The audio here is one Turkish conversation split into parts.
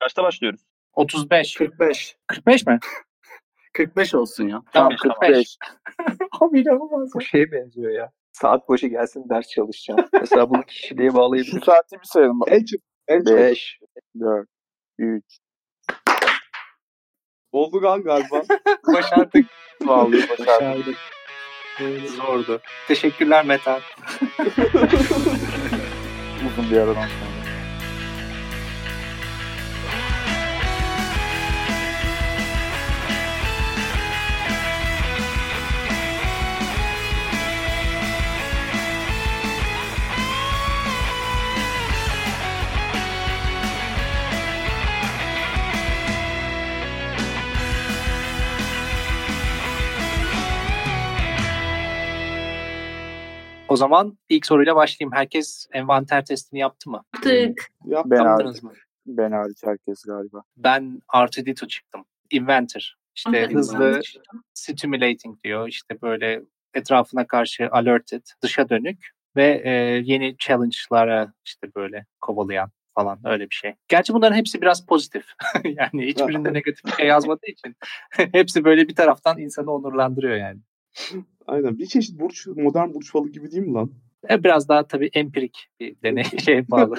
Kaçta başlıyoruz? 35. 45. 45 mi? 45 olsun ya. Tamam Tamam, 45. Abi inanılmaz. Bu şeye benziyor ya. Saat başı gelsin ders çalışacağım. Mesela bunu kişiliğe Şu bağlayabiliriz. saati bir sayalım. En çok. En çok. 5. 4. 3. Oldu gan galiba. Başardık. Vallahi başardık. Başardık. Zordu. Teşekkürler Metan. Uzun bir aradan sonra. O zaman ilk soruyla başlayayım. Herkes envanter testini yaptı mı? Yaptık. Yap, Ben Yaptınız mı? Ben hariç herkes galiba. Ben R2D2 çıktım. Inventor. İşte Evet, hızlı, stimulating diyor. İşte böyle etrafına karşı alerted, dışa dönük ve e, yeni challenge'lara işte böyle kovalayan falan öyle bir şey. Gerçi bunların hepsi biraz pozitif. yani hiçbirinde negatif bir şey yazmadığı için hepsi böyle bir taraftan insanı onurlandırıyor yani. Aynen. Bir çeşit burç, modern burç falı gibi değil mi lan? E, biraz daha tabii empirik bir deney şey bağlı.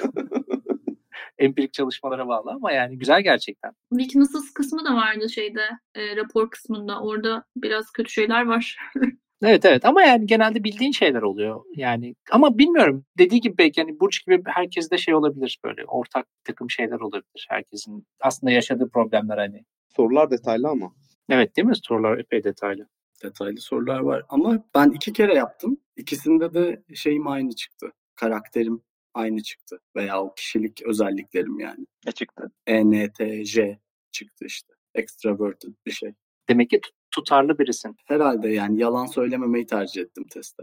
empirik çalışmalara bağlı ama yani güzel gerçekten. Weaknesses kısmı da vardı şeyde e, rapor kısmında. Orada biraz kötü şeyler var. Evet evet ama yani genelde bildiğin şeyler oluyor. Yani ama bilmiyorum dediği gibi belki yani Burç gibi herkeste şey olabilir böyle ortak bir takım şeyler olabilir. Herkesin aslında yaşadığı problemler hani. Sorular detaylı ama. Evet değil mi? Sorular epey detaylı. Detaylı sorular var ama ben iki kere yaptım. İkisinde de şeyim aynı çıktı. Karakterim aynı çıktı. Veya o kişilik özelliklerim yani. Ne çıktı? ENTJ çıktı işte. Extroverted bir şey. Demek ki tut- tutarlı birisin. Herhalde yani yalan söylememeyi tercih ettim testte.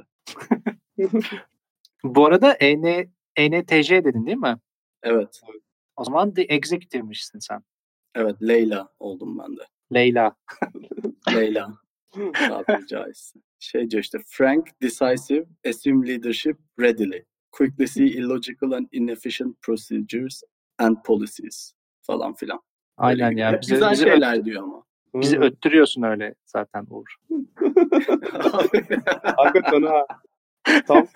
Bu arada EN, ENTJ dedin değil mi? Evet. O zaman The Executive'mişsin sen. Evet Leyla oldum ben de. Leyla. Leyla. Tabiri caizse. Şey diyor işte frank, decisive, assume leadership readily. Quickly see illogical and inefficient procedures and policies falan filan. Böyle Aynen gibi. ya. Hep Bizi, güzel bizi, şeyler öt- diyor ama. bizi Hı. öttürüyorsun öyle zaten Uğur. Hakikaten ha. Tam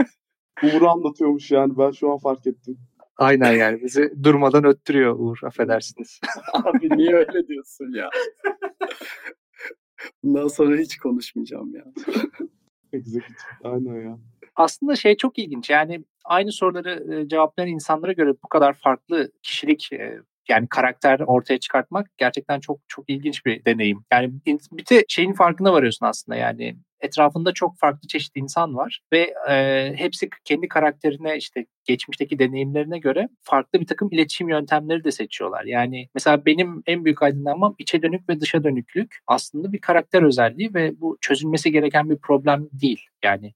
Uğur'u anlatıyormuş yani. Ben şu an fark ettim. Aynen yani bizi durmadan öttürüyor Uğur affedersiniz. Abi niye öyle diyorsun ya? Bundan sonra hiç konuşmayacağım ya. Executive. Aynen ya. aslında şey çok ilginç. Yani aynı soruları cevaplayan insanlara göre bu kadar farklı kişilik yani karakter ortaya çıkartmak gerçekten çok çok ilginç bir deneyim. Yani bir de şeyin farkına varıyorsun aslında yani etrafında çok farklı çeşit insan var ve e, hepsi kendi karakterine işte geçmişteki deneyimlerine göre farklı bir takım iletişim yöntemleri de seçiyorlar. Yani mesela benim en büyük aydınlanmam içe dönük ve dışa dönüklük aslında bir karakter özelliği ve bu çözülmesi gereken bir problem değil. Yani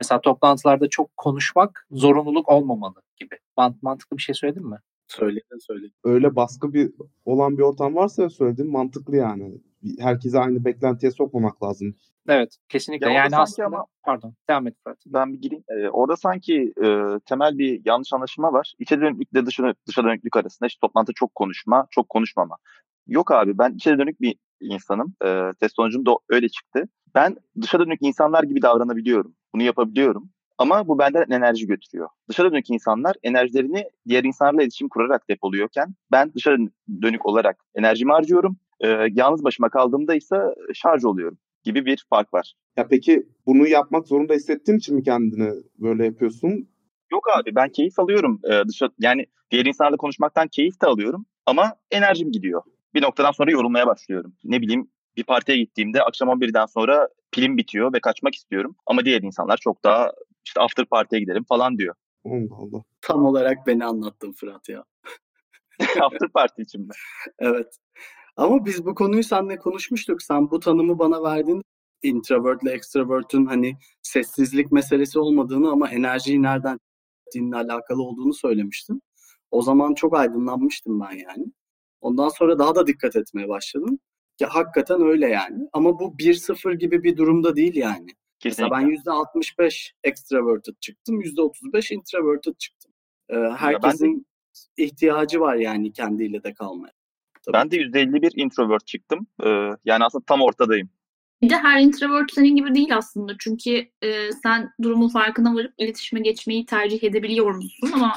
Mesela toplantılarda çok konuşmak zorunluluk olmamalı gibi. Mant mantıklı bir şey söyledim mi? Söyledin söyledin. Öyle baskı bir olan bir ortam varsa söylediğim mantıklı yani. Herkese aynı beklentiye sokmamak lazım. Evet, kesinlikle. Ya orada yani sanki aslında ama- pardon, devam et Fırat. Ben bir gireyim. Ee, orada sanki e, temel bir yanlış anlaşılma var. İçe dönüklükle dışa, dışa dönüklük arasında işte toplantıda çok konuşma, çok konuşmama. Yok abi ben içe dönük bir insanım. Ee, test sonucum da öyle çıktı. Ben dışa dönük insanlar gibi davranabiliyorum. Bunu yapabiliyorum. Ama bu benden enerji götürüyor. Dışa dönük insanlar enerjilerini diğer insanlarla iletişim kurarak depoluyorken ben dışa dönük olarak enerjimi harcıyorum. Ee, yalnız başıma kaldığımda ise şarj oluyorum gibi bir fark var. Ya peki bunu yapmak zorunda hissettiğin için mi kendini böyle yapıyorsun? Yok abi ben keyif alıyorum ee, dışa yani diğer insanlarla konuşmaktan keyif de alıyorum ama enerjim gidiyor. Bir noktadan sonra yorulmaya başlıyorum. Ne bileyim bir partiye gittiğimde akşam 11'den sonra pilim bitiyor ve kaçmak istiyorum. Ama diğer insanlar çok daha işte after partiye gidelim falan diyor. Allah Allah. Tam olarak beni anlattın Fırat ya. after party için mi? Evet. Ama biz bu konuyu seninle konuşmuştuk. Sen bu tanımı bana verdin. Introvert ile extrovert'ün hani sessizlik meselesi olmadığını ama enerjiyi nereden ettiğinle alakalı olduğunu söylemiştin. O zaman çok aydınlanmıştım ben yani. Ondan sonra daha da dikkat etmeye başladım. Ya hakikaten öyle yani. Ama bu 1-0 gibi bir durumda değil yani. Mesela Kesinlikle. ben %65 extroverted çıktım, %35 introverted çıktım. Ee, ben de- herkesin ihtiyacı var yani kendiyle de kalmaya. Tabii. Ben de %51 introvert çıktım. Ee, yani aslında tam ortadayım. Bir de her introvert senin gibi değil aslında. Çünkü e, sen durumun farkına varıp iletişime geçmeyi tercih edebiliyor musun ama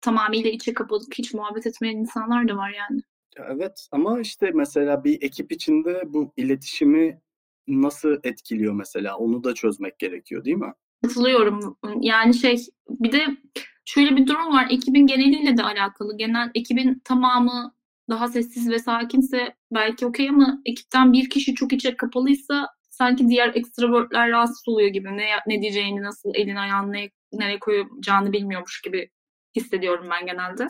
tamamıyla içe kapalıp hiç muhabbet etmeyen insanlar da var yani. Evet ama işte mesela bir ekip içinde bu iletişimi nasıl etkiliyor mesela onu da çözmek gerekiyor değil mi? Katılıyorum. Yani şey bir de şöyle bir durum var. Ekibin geneliyle de alakalı. Genel ekibin tamamı daha sessiz ve sakinse belki okey ama ekipten bir kişi çok içe kapalıysa sanki diğer ekstravertler rahatsız oluyor gibi. Ne, ne diyeceğini, nasıl elini ayağını ne, nereye koyacağını bilmiyormuş gibi hissediyorum ben genelde.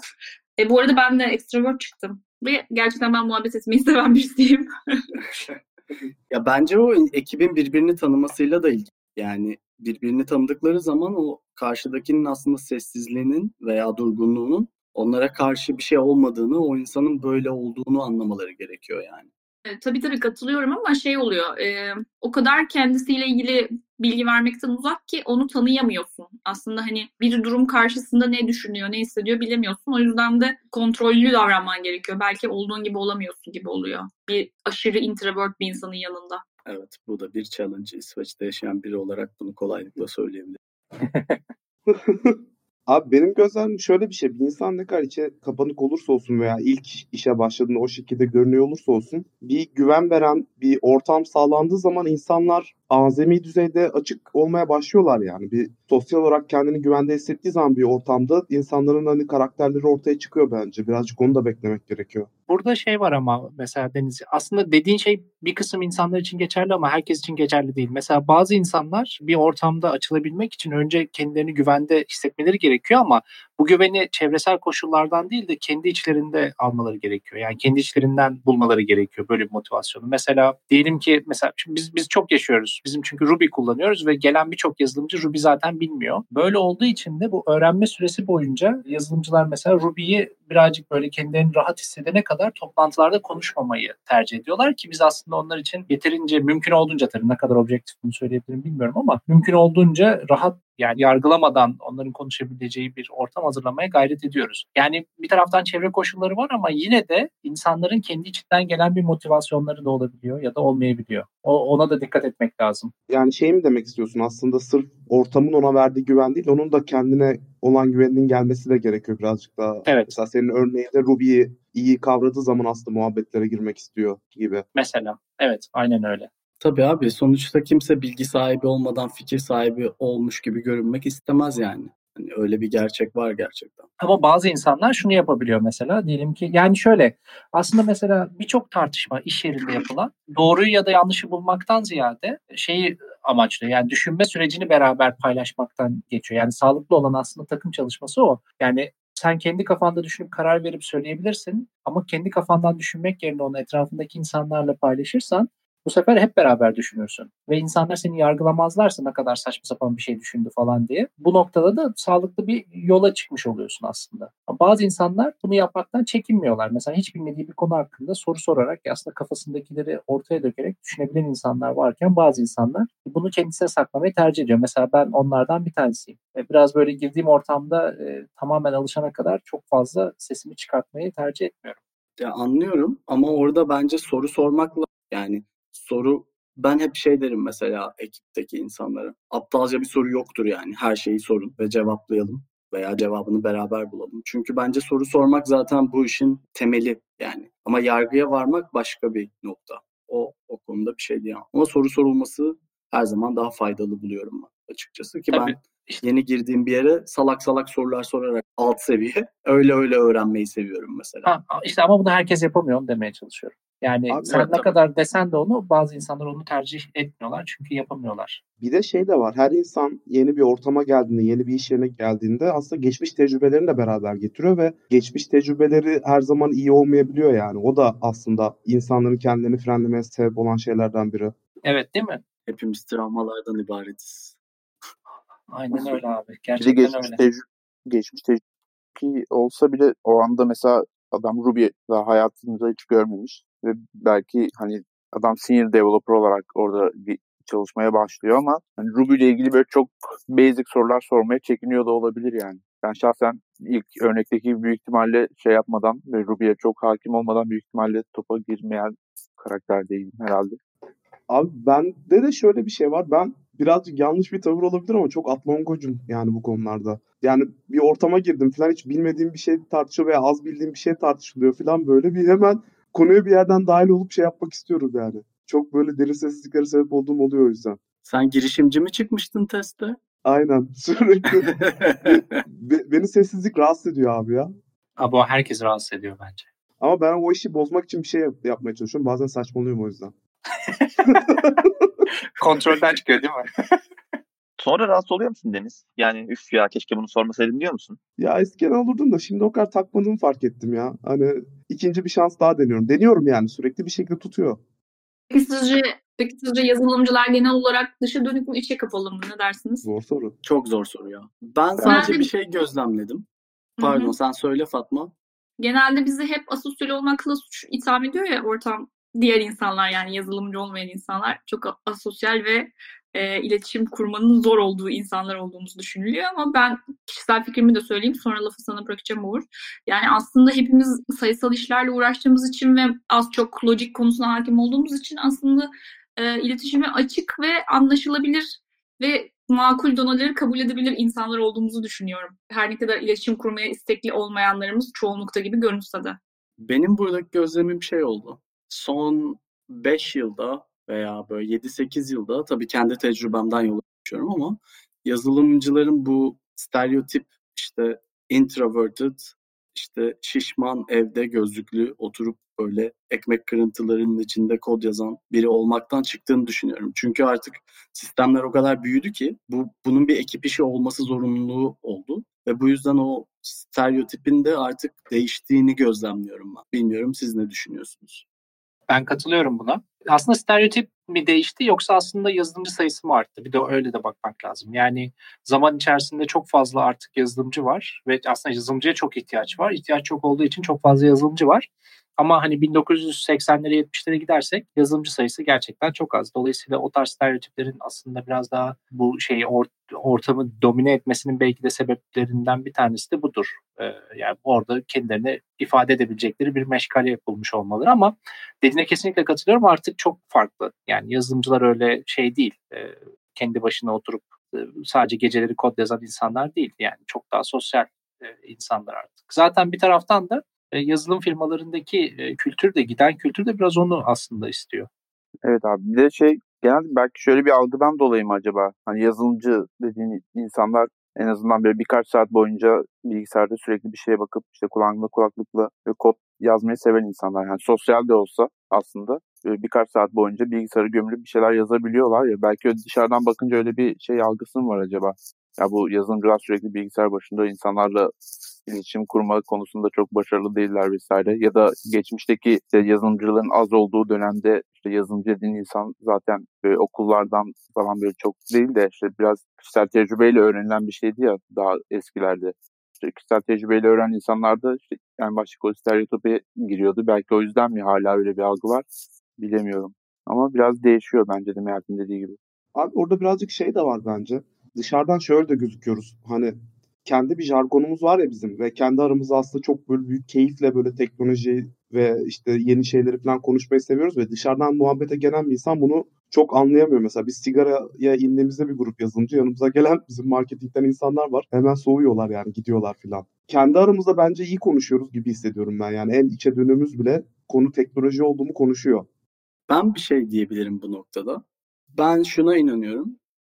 E, bu arada ben de ekstravert çıktım. Ve gerçekten ben muhabbet etmeyi seven birisiyim. ya bence o ekibin birbirini tanımasıyla da ilgili. Yani birbirini tanıdıkları zaman o karşıdakinin aslında sessizliğinin veya durgunluğunun onlara karşı bir şey olmadığını, o insanın böyle olduğunu anlamaları gerekiyor yani. E, tabii tabii katılıyorum ama şey oluyor. E, o kadar kendisiyle ilgili bilgi vermekten uzak ki onu tanıyamıyorsun. Aslında hani bir durum karşısında ne düşünüyor, ne hissediyor bilemiyorsun. O yüzden de kontrollü davranman gerekiyor. Belki olduğun gibi olamıyorsun gibi oluyor. Bir aşırı introvert bir insanın yanında. Evet, bu da bir challenge. İsveç'te yaşayan biri olarak bunu kolaylıkla söyleyebilirim. Abi benim gözlemim şöyle bir şey. Bir insan ne kadar içe kapanık olursa olsun veya ilk işe başladığında o şekilde görünüyor olursa olsun bir güven veren bir ortam sağlandığı zaman insanlar azami düzeyde açık olmaya başlıyorlar yani. Bir sosyal olarak kendini güvende hissettiği zaman bir ortamda insanların hani karakterleri ortaya çıkıyor bence. Birazcık onu da beklemek gerekiyor. Burada şey var ama mesela Deniz aslında dediğin şey bir kısım insanlar için geçerli ama herkes için geçerli değil. Mesela bazı insanlar bir ortamda açılabilmek için önce kendilerini güvende hissetmeleri gerekiyor ama bu güveni çevresel koşullardan değil de kendi içlerinde almaları gerekiyor. Yani kendi içlerinden bulmaları gerekiyor böyle bir motivasyonu. Mesela diyelim ki mesela şimdi biz biz çok yaşıyoruz. Bizim çünkü Ruby kullanıyoruz ve gelen birçok yazılımcı Ruby zaten bilmiyor. Böyle olduğu için de bu öğrenme süresi boyunca yazılımcılar mesela Ruby'yi birazcık böyle kendilerini rahat hissedene kadar toplantılarda konuşmamayı tercih ediyorlar ki biz aslında onlar için yeterince mümkün olduğunca tabii ne kadar objektif bunu söyleyebilirim bilmiyorum ama mümkün olduğunca rahat yani yargılamadan onların konuşabileceği bir ortam hazırlamaya gayret ediyoruz. Yani bir taraftan çevre koşulları var ama yine de insanların kendi içinden gelen bir motivasyonları da olabiliyor ya da olmayabiliyor. O, ona da dikkat etmek lazım. Yani şey mi demek istiyorsun aslında sırf ortamın ona verdiği güven değil onun da kendine olan güveninin gelmesi de gerekiyor birazcık daha. Evet. Mesela senin örneğinde Ruby'yi iyi kavradığı zaman aslında muhabbetlere girmek istiyor gibi. Mesela evet aynen öyle. Tabii abi sonuçta kimse bilgi sahibi olmadan fikir sahibi olmuş gibi görünmek istemez yani. Hani öyle bir gerçek var gerçekten. Ama bazı insanlar şunu yapabiliyor mesela. Diyelim ki yani şöyle aslında mesela birçok tartışma iş yerinde yapılan doğruyu ya da yanlışı bulmaktan ziyade şeyi amaçlıyor. Yani düşünme sürecini beraber paylaşmaktan geçiyor. Yani sağlıklı olan aslında takım çalışması o. Yani sen kendi kafanda düşünüp karar verip söyleyebilirsin ama kendi kafandan düşünmek yerine onu etrafındaki insanlarla paylaşırsan bu sefer hep beraber düşünürsün. Ve insanlar seni yargılamazlarsa ne kadar saçma sapan bir şey düşündü falan diye. Bu noktada da sağlıklı bir yola çıkmış oluyorsun aslında. Bazı insanlar bunu yapmaktan çekinmiyorlar. Mesela hiç bilmediği bir konu hakkında soru sorarak aslında kafasındakileri ortaya dökerek düşünebilen insanlar varken bazı insanlar bunu kendisine saklamayı tercih ediyor. Mesela ben onlardan bir tanesiyim. Biraz böyle girdiğim ortamda e, tamamen alışana kadar çok fazla sesimi çıkartmayı tercih etmiyorum. Ya anlıyorum ama orada bence soru sormakla yani soru ben hep şey derim mesela ekipteki insanlara. Aptalca bir soru yoktur yani. Her şeyi sorun ve cevaplayalım veya cevabını beraber bulalım. Çünkü bence soru sormak zaten bu işin temeli yani. Ama yargıya varmak başka bir nokta. O o konuda bir şey diyemem. Ama soru sorulması her zaman daha faydalı buluyorum ben açıkçası ki Tabii. ben yeni girdiğim bir yere salak salak sorular sorarak alt seviye öyle öyle öğrenmeyi seviyorum mesela. Ha, işte ama bunu herkes yapamıyor onu demeye çalışıyorum. Yani Abi, sen evet, ne tabii. kadar desen de onu bazı insanlar onu tercih etmiyorlar çünkü yapamıyorlar. Bir de şey de var. Her insan yeni bir ortama geldiğinde, yeni bir iş yerine geldiğinde aslında geçmiş tecrübelerini de beraber getiriyor ve geçmiş tecrübeleri her zaman iyi olmayabiliyor yani. O da aslında insanların kendilerini frenlemeye sebep olan şeylerden biri. Evet değil mi? Hepimiz travmalardan ibaretiz. Aynen öyle abi. Bir de Gerçekten geçmiş, öyle. tecrü geçmiş tecrübe olsa bile o anda mesela adam Ruby daha hayatında hiç görmemiş ve belki hani adam senior developer olarak orada bir çalışmaya başlıyor ama hani Ruby ile ilgili böyle çok basic sorular sormaya çekiniyor da olabilir yani. Ben şahsen ilk örnekteki büyük ihtimalle şey yapmadan ve Ruby'ye çok hakim olmadan büyük ihtimalle topa girmeyen karakter değilim herhalde. Abi bende de şöyle bir şey var. Ben birazcık yanlış bir tavır olabilir ama çok atlongocum yani bu konularda. Yani bir ortama girdim falan hiç bilmediğim bir şey tartışıyor veya az bildiğim bir şey tartışılıyor falan böyle bir hemen konuya bir yerden dahil olup şey yapmak istiyorum yani. Çok böyle derin sessizliklere sebep olduğum oluyor o yüzden. Sen girişimci mi çıkmıştın testte? Aynen. Sürekli Be- beni sessizlik rahatsız ediyor abi ya. Abi o herkes rahatsız ediyor bence. Ama ben o işi bozmak için bir şey yap- yapmaya çalışıyorum. Bazen saçmalıyorum o yüzden. Kontrolden çıkıyor değil mi? Sonra rahatsız oluyor musun Deniz? Yani üf ya keşke bunu sormasaydım diyor musun? Ya eskiden olurdum da şimdi o kadar takmadığımı fark ettim ya. Hani ikinci bir şans daha deniyorum. Deniyorum yani sürekli bir şekilde tutuyor. Peki sizce, peki sizce yazılımcılar genel olarak dışa dönük mü içe kapalı mı? Ne dersiniz? Zor soru. Çok zor soru ya. Ben sadece de- bir şey gözlemledim. Pardon sen söyle Fatma. Genelde bizi hep asosyal olmakla suç itham ediyor ya ortam diğer insanlar yani yazılımcı olmayan insanlar çok asosyal ve e, iletişim kurmanın zor olduğu insanlar olduğumuzu düşünülüyor ama ben kişisel fikrimi de söyleyeyim sonra lafı sana bırakacağım Uğur. Yani aslında hepimiz sayısal işlerle uğraştığımız için ve az çok lojik konusuna hakim olduğumuz için aslında e, iletişime açık ve anlaşılabilir ve makul donaları kabul edebilir insanlar olduğumuzu düşünüyorum. Her ne kadar iletişim kurmaya istekli olmayanlarımız çoğunlukta gibi görünse de. Benim buradaki gözlemim şey oldu. Son 5 yılda veya böyle 7-8 yılda tabii kendi tecrübemden yola çıkıyorum ama yazılımcıların bu stereotip işte introverted işte şişman evde gözlüklü oturup böyle ekmek kırıntılarının içinde kod yazan biri olmaktan çıktığını düşünüyorum. Çünkü artık sistemler o kadar büyüdü ki bu bunun bir ekip işi olması zorunluluğu oldu ve bu yüzden o stereotipin de artık değiştiğini gözlemliyorum ben. Bilmiyorum siz ne düşünüyorsunuz? Ben katılıyorum buna. Aslında stereotip mi değişti yoksa aslında yazılımcı sayısı mı arttı? Bir de öyle de bakmak lazım. Yani zaman içerisinde çok fazla artık yazılımcı var ve aslında yazılımcıya çok ihtiyaç var. İhtiyaç çok olduğu için çok fazla yazılımcı var. Ama hani 1980'lere 70'lere gidersek yazılımcı sayısı gerçekten çok az. Dolayısıyla o tarz stereotiplerin aslında biraz daha bu şeyi or- ortamı domine etmesinin belki de sebeplerinden bir tanesi de budur. Ee, yani orada kendilerini ifade edebilecekleri bir meşgale yapılmış olmaları ama dediğine kesinlikle katılıyorum artık çok farklı. Yani yazılımcılar öyle şey değil. Ee, kendi başına oturup e, sadece geceleri kod yazan insanlar değil. Yani çok daha sosyal e, insanlar artık. Zaten bir taraftan da yazılım firmalarındaki e, kültür de giden kültür de biraz onu aslında istiyor. Evet abi bir de şey genelde belki şöyle bir algıdan dolayı mı acaba? Hani yazılımcı dediğin insanlar en azından böyle birkaç saat boyunca bilgisayarda sürekli bir şeye bakıp işte kulağında kulaklıkla ve kod yazmayı seven insanlar. Yani sosyal de olsa aslında birkaç saat boyunca bilgisayarı gömülüp bir şeyler yazabiliyorlar ya. Belki dışarıdan bakınca öyle bir şey algısı mı var acaba? Ya bu yazılımcılar sürekli bilgisayar başında insanlarla iletişim kurma konusunda çok başarılı değiller vesaire. Ya da geçmişteki işte yazılımcıların az olduğu dönemde işte yazılımcı dediğin insan zaten böyle okullardan falan böyle çok değil de işte biraz kişisel tecrübeyle öğrenilen bir şeydi ya daha eskilerde. İşte kişisel tecrübeyle öğrenen insanlar da işte yani başka o stereotipe giriyordu. Belki o yüzden mi hala öyle bir algı var bilemiyorum. Ama biraz değişiyor bence de Mert'in dediği gibi. Abi orada birazcık şey de var bence. Dışarıdan şöyle de gözüküyoruz. Hani kendi bir jargonumuz var ya bizim ve kendi aramızda aslında çok böyle büyük keyifle böyle teknoloji ve işte yeni şeyleri falan konuşmayı seviyoruz ve dışarıdan muhabbete gelen bir insan bunu çok anlayamıyor. Mesela biz sigaraya indiğimizde bir grup yazılımcı yanımıza gelen bizim marketingten insanlar var. Hemen soğuyorlar yani gidiyorlar filan. Kendi aramızda bence iyi konuşuyoruz gibi hissediyorum ben. Yani en içe dönümüz bile konu teknoloji olduğumu konuşuyor. Ben bir şey diyebilirim bu noktada. Ben şuna inanıyorum.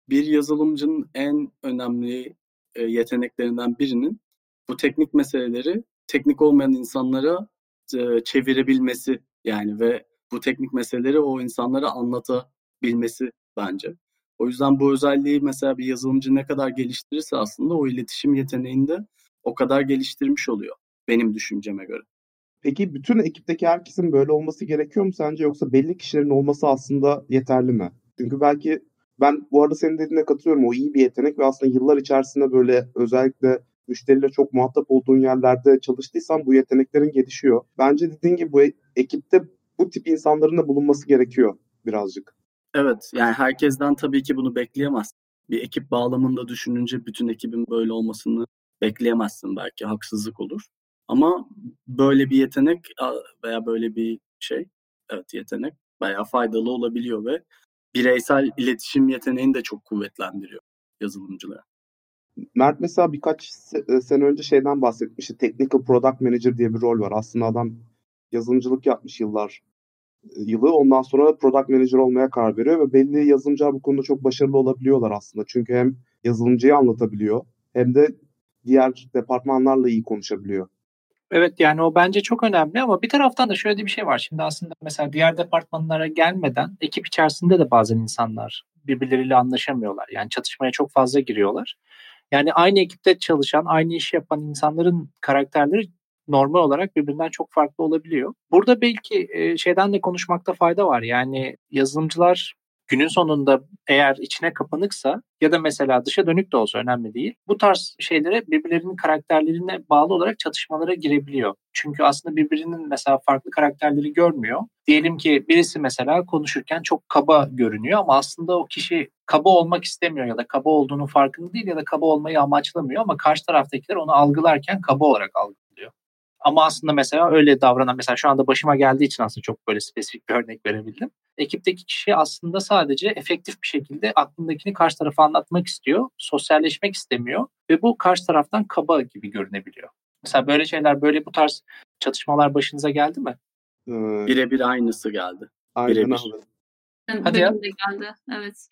Bir yazılımcının en önemli e, yeteneklerinden birinin bu teknik meseleleri teknik olmayan insanlara e, çevirebilmesi yani ve bu teknik meseleleri o insanlara anlatabilmesi bence. O yüzden bu özelliği mesela bir yazılımcı ne kadar geliştirirse aslında o iletişim yeteneğini de o kadar geliştirmiş oluyor benim düşünceme göre. Peki bütün ekipteki herkesin böyle olması gerekiyor mu sence yoksa belli kişilerin olması aslında yeterli mi? Çünkü belki ben bu arada senin dediğine katılıyorum. O iyi bir yetenek ve aslında yıllar içerisinde böyle özellikle müşteriyle çok muhatap olduğun yerlerde çalıştıysan bu yeteneklerin gelişiyor. Bence dediğin gibi bu ekipte bu tip insanların da bulunması gerekiyor birazcık. Evet yani herkesten tabii ki bunu bekleyemez. Bir ekip bağlamında düşününce bütün ekibin böyle olmasını bekleyemezsin belki haksızlık olur. Ama böyle bir yetenek veya böyle bir şey evet yetenek bayağı faydalı olabiliyor ve bireysel iletişim yeteneğini de çok kuvvetlendiriyor yazılımcılara. Mert mesela birkaç e, sene önce şeyden bahsetmişti. Technical Product Manager diye bir rol var. Aslında adam yazılımcılık yapmış yıllar e, yılı. Ondan sonra Product Manager olmaya karar veriyor ve belli yazılımcılar bu konuda çok başarılı olabiliyorlar aslında. Çünkü hem yazılımcıyı anlatabiliyor hem de diğer departmanlarla iyi konuşabiliyor. Evet yani o bence çok önemli ama bir taraftan da şöyle bir şey var. Şimdi aslında mesela diğer departmanlara gelmeden ekip içerisinde de bazen insanlar birbirleriyle anlaşamıyorlar. Yani çatışmaya çok fazla giriyorlar. Yani aynı ekipte çalışan, aynı işi yapan insanların karakterleri normal olarak birbirinden çok farklı olabiliyor. Burada belki şeyden de konuşmakta fayda var. Yani yazılımcılar günün sonunda eğer içine kapanıksa ya da mesela dışa dönük de olsa önemli değil. Bu tarz şeylere birbirlerinin karakterlerine bağlı olarak çatışmalara girebiliyor. Çünkü aslında birbirinin mesela farklı karakterleri görmüyor. Diyelim ki birisi mesela konuşurken çok kaba görünüyor ama aslında o kişi kaba olmak istemiyor ya da kaba olduğunun farkında değil ya da kaba olmayı amaçlamıyor ama karşı taraftakiler onu algılarken kaba olarak algılıyor. Ama aslında mesela öyle davranan mesela şu anda başıma geldiği için aslında çok böyle spesifik bir örnek verebildim. Ekipteki kişi aslında sadece efektif bir şekilde aklındakini karşı tarafa anlatmak istiyor. Sosyalleşmek istemiyor ve bu karşı taraftan kaba gibi görünebiliyor. Mesela böyle şeyler, böyle bu tarz çatışmalar başınıza geldi mi? Ee, Birebir aynısı geldi. Birebir. Yani Hadi ya. de geldi. Evet.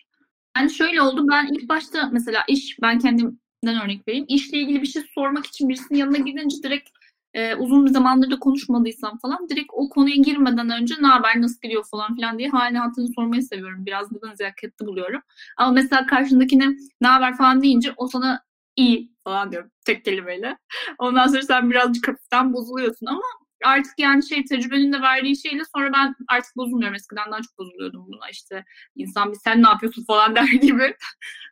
Yani şöyle oldu. Ben ilk başta mesela iş, ben kendimden örnek vereyim. İşle ilgili bir şey sormak için birisinin yanına gidince direkt e, uzun bir zamandır da konuşmadıysam falan direkt o konuya girmeden önce ne haber nasıl gidiyor falan filan diye halini hatırını sormayı seviyorum. Biraz da nezaketli buluyorum. Ama mesela karşındakine ne haber falan deyince o sana iyi falan diyorum tek kelimeyle. Ondan sonra sen birazcık hafiften bozuluyorsun ama artık yani şey tecrübenin de verdiği şeyle sonra ben artık bozulmuyorum. Eskiden daha çok bozuluyordum buna işte insan bir sen ne yapıyorsun falan der gibi.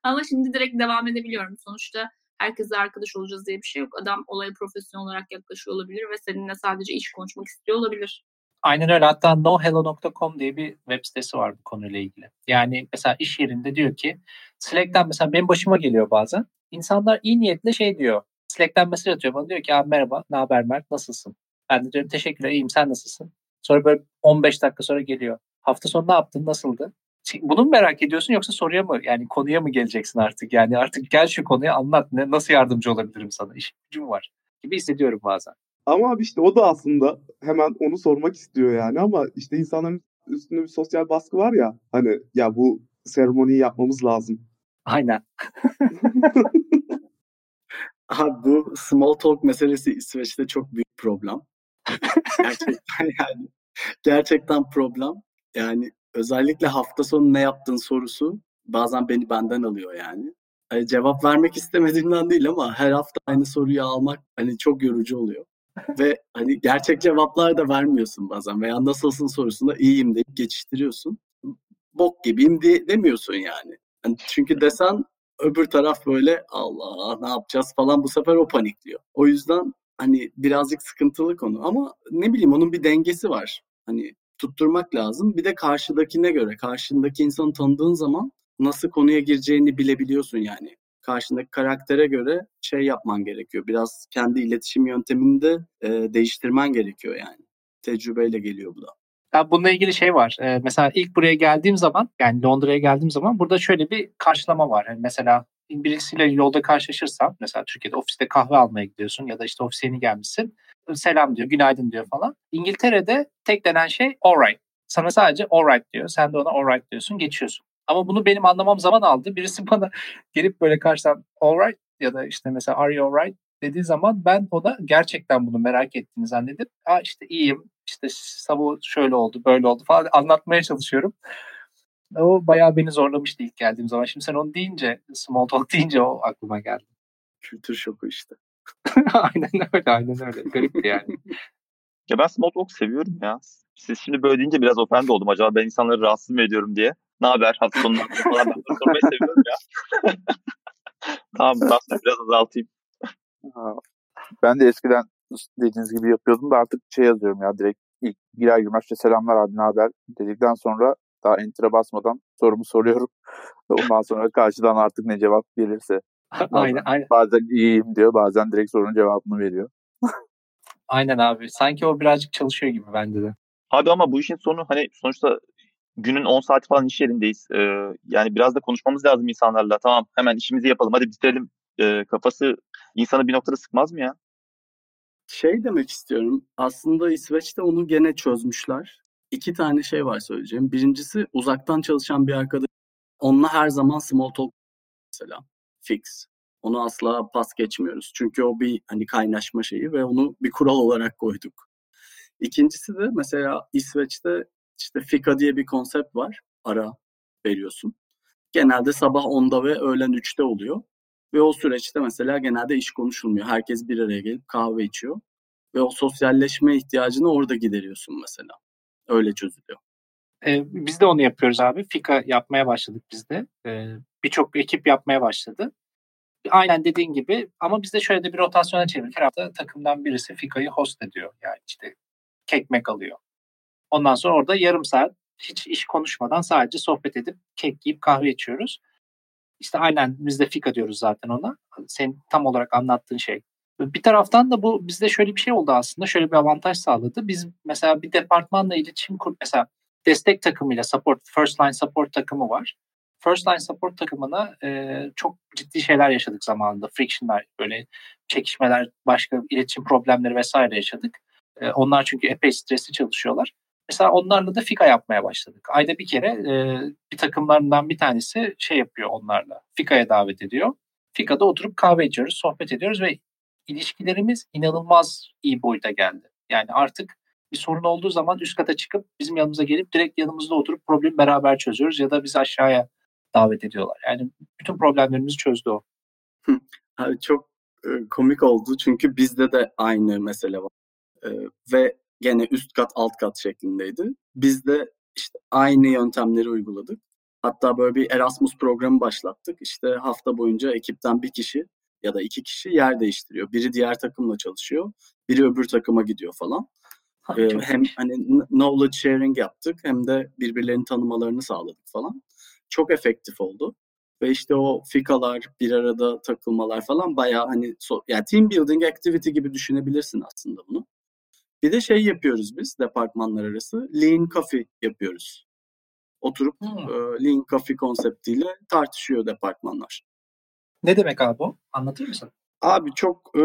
ama şimdi direkt devam edebiliyorum. Sonuçta herkesle arkadaş olacağız diye bir şey yok. Adam olaya profesyonel olarak yaklaşıyor olabilir ve seninle sadece iş konuşmak istiyor olabilir. Aynen öyle. Hatta nohello.com diye bir web sitesi var bu konuyla ilgili. Yani mesela iş yerinde diyor ki Slack'ten mesela benim başıma geliyor bazen. İnsanlar iyi niyetle şey diyor. Slack'ten mesaj atıyor bana diyor ki abi merhaba ne haber Mert nasılsın? Ben de diyorum teşekkürler iyiyim sen nasılsın? Sonra böyle 15 dakika sonra geliyor. Hafta sonu ne yaptın nasıldı? Bunu mu merak ediyorsun yoksa soruya mı yani konuya mı geleceksin artık? Yani artık gel şu konuya anlat ne nasıl yardımcı olabilirim sana? İş gücüm var gibi hissediyorum bazen. Ama abi işte o da aslında hemen onu sormak istiyor yani ama işte insanların üstünde bir sosyal baskı var ya hani ya bu seremoniyi yapmamız lazım. Aynen. Abi bu small talk meselesi İsveç'te çok büyük problem. gerçekten yani gerçekten problem. Yani özellikle hafta sonu ne yaptın sorusu bazen beni benden alıyor yani. Hani cevap vermek istemediğimden değil ama her hafta aynı soruyu almak hani çok yorucu oluyor. Ve hani gerçek cevaplar da vermiyorsun bazen veya nasılsın sorusunda iyiyim deyip geçiştiriyorsun. Bok gibiyim diye demiyorsun yani. yani çünkü desen öbür taraf böyle Allah ne yapacağız falan bu sefer o panikliyor. O yüzden hani birazcık sıkıntılı konu ama ne bileyim onun bir dengesi var. Hani tutturmak lazım. Bir de karşıdakine göre, karşındaki insanı tanıdığın zaman nasıl konuya gireceğini bilebiliyorsun yani. Karşındaki karaktere göre şey yapman gerekiyor. Biraz kendi iletişim yöntemini de e, değiştirmen gerekiyor yani. Tecrübeyle geliyor bu da. Ya bununla ilgili şey var. Ee, mesela ilk buraya geldiğim zaman yani Londra'ya geldiğim zaman burada şöyle bir karşılama var. Yani mesela birisiyle yolda karşılaşırsam mesela Türkiye'de ofiste kahve almaya gidiyorsun ya da işte ofise yeni gelmişsin. Selam diyor, günaydın diyor falan. İngiltere'de tek denen şey alright. Sana sadece alright diyor. Sen de ona alright diyorsun, geçiyorsun. Ama bunu benim anlamam zaman aldı. Birisi bana gelip böyle karşıdan alright ya da işte mesela are you alright dediği zaman ben ona gerçekten bunu merak ettiğini zannedip Aa işte iyiyim, işte sabah şöyle oldu, böyle oldu falan anlatmaya çalışıyorum. O bayağı beni zorlamıştı ilk geldiğim zaman. Şimdi sen onu deyince, small talk deyince o aklıma geldi. Kültür şoku işte. aynen öyle, aynen öyle. Garipti yani. Ya ben small talk seviyorum ya. Siz şimdi böyle deyince biraz ofend oldum. Acaba ben insanları rahatsız mı ediyorum diye. Ne haber hafta sonu falan ben sormayı seviyorum ya. tamam ben biraz azaltayım. Ben de eskiden dediğiniz gibi yapıyordum da artık şey yazıyorum ya direkt ilk girer girmez işte selamlar abi ne haber dedikten sonra daha enter'a basmadan sorumu soruyorum. Ondan sonra karşıdan artık ne cevap gelirse aynen, aynen. Bazen iyiyim diyor, bazen direkt sorunun cevabını veriyor. Aynen abi. Sanki o birazcık çalışıyor gibi bende de. Abi ama bu işin sonu hani sonuçta günün 10 saati falan iş yerindeyiz. Ee, yani biraz da konuşmamız lazım insanlarla. Tamam hemen işimizi yapalım hadi bitirelim e, kafası insanı bir noktada sıkmaz mı ya? Şey demek istiyorum. Aslında İsveç'te onu gene çözmüşler. İki tane şey var söyleyeceğim. Birincisi uzaktan çalışan bir arkadaş. Onunla her zaman small talk mesela. Fix. Onu asla pas geçmiyoruz. Çünkü o bir hani kaynaşma şeyi ve onu bir kural olarak koyduk. İkincisi de mesela İsveç'te işte fika diye bir konsept var. Ara veriyorsun. Genelde sabah 10'da ve öğlen 3'te oluyor. Ve o süreçte mesela genelde iş konuşulmuyor. Herkes bir araya gelip kahve içiyor. Ve o sosyalleşme ihtiyacını orada gideriyorsun mesela. Öyle çözülüyor. Ee, biz de onu yapıyoruz abi. Fika yapmaya başladık biz de. Ee, Birçok ekip yapmaya başladı. Aynen dediğin gibi ama bizde şöyle de bir rotasyona çevirdik. Her hafta takımdan birisi Fika'yı host ediyor. Yani işte kekmek alıyor. Ondan sonra orada yarım saat hiç iş konuşmadan sadece sohbet edip kek yiyip kahve içiyoruz. İşte aynen biz de fika diyoruz zaten ona. Senin tam olarak anlattığın şey. Bir taraftan da bu bizde şöyle bir şey oldu aslında. Şöyle bir avantaj sağladı. Biz mesela bir departmanla iletişim kur mesela destek takımıyla support, first line support takımı var. First line support takımına e, çok ciddi şeyler yaşadık zamanında. Friction'lar, böyle çekişmeler, başka iletişim problemleri vesaire yaşadık. E, onlar çünkü epey stresli çalışıyorlar. Mesela onlarla da fika yapmaya başladık. Ayda bir kere e, bir takımlarından bir tanesi şey yapıyor onlarla. Fika'ya davet ediyor. Fika'da oturup kahve içiyoruz, sohbet ediyoruz ve ilişkilerimiz inanılmaz iyi boyuta geldi. Yani artık bir sorun olduğu zaman üst kata çıkıp bizim yanımıza gelip direkt yanımızda oturup problemi beraber çözüyoruz ya da biz aşağıya davet ediyorlar. Yani bütün problemlerimizi çözdü o. Abi çok e, komik oldu çünkü bizde de aynı mesele var. E, ve gene üst kat alt kat şeklindeydi. Biz de işte aynı yöntemleri uyguladık. Hatta böyle bir Erasmus programı başlattık. İşte hafta boyunca ekipten bir kişi ya da iki kişi yer değiştiriyor. Biri diğer takımla çalışıyor, biri öbür takıma gidiyor falan. Ee, hem hani knowledge sharing yaptık hem de birbirlerini tanımalarını sağladık falan. Çok efektif oldu. Ve işte o fikalar, bir arada takılmalar falan bayağı hani so yani team building activity gibi düşünebilirsin aslında bunu. Bir de şey yapıyoruz biz departmanlar arası. Lean Coffee yapıyoruz. Oturup hmm. e, Lean Coffee konseptiyle tartışıyor departmanlar. Ne demek abi bu? Anlatır mısın? Abi çok e,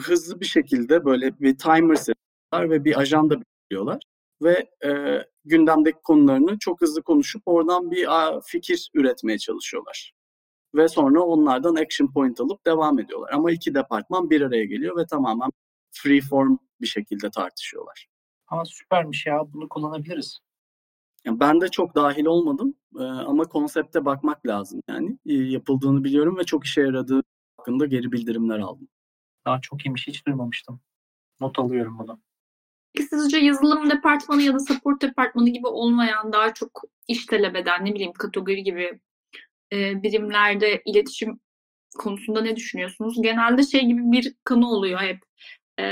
hızlı bir şekilde böyle bir timer seçiyorlar ve bir ajanda belirliyorlar. Ve e, gündemdeki konularını çok hızlı konuşup oradan bir a, fikir üretmeye çalışıyorlar. Ve sonra onlardan action point alıp devam ediyorlar. Ama iki departman bir araya geliyor ve tamamen free form bir şekilde tartışıyorlar. Aa, süpermiş ya bunu kullanabiliriz. Yani ben de çok dahil olmadım ee, ama konsepte bakmak lazım yani. E, yapıldığını biliyorum ve çok işe yaradığı hakkında geri bildirimler aldım. Daha çok iyiymiş hiç duymamıştım. Not alıyorum bunu. Sizce yazılım departmanı ya da support departmanı gibi olmayan daha çok iş talep eden ne bileyim kategori gibi e, birimlerde iletişim konusunda ne düşünüyorsunuz? Genelde şey gibi bir kanı oluyor hep e,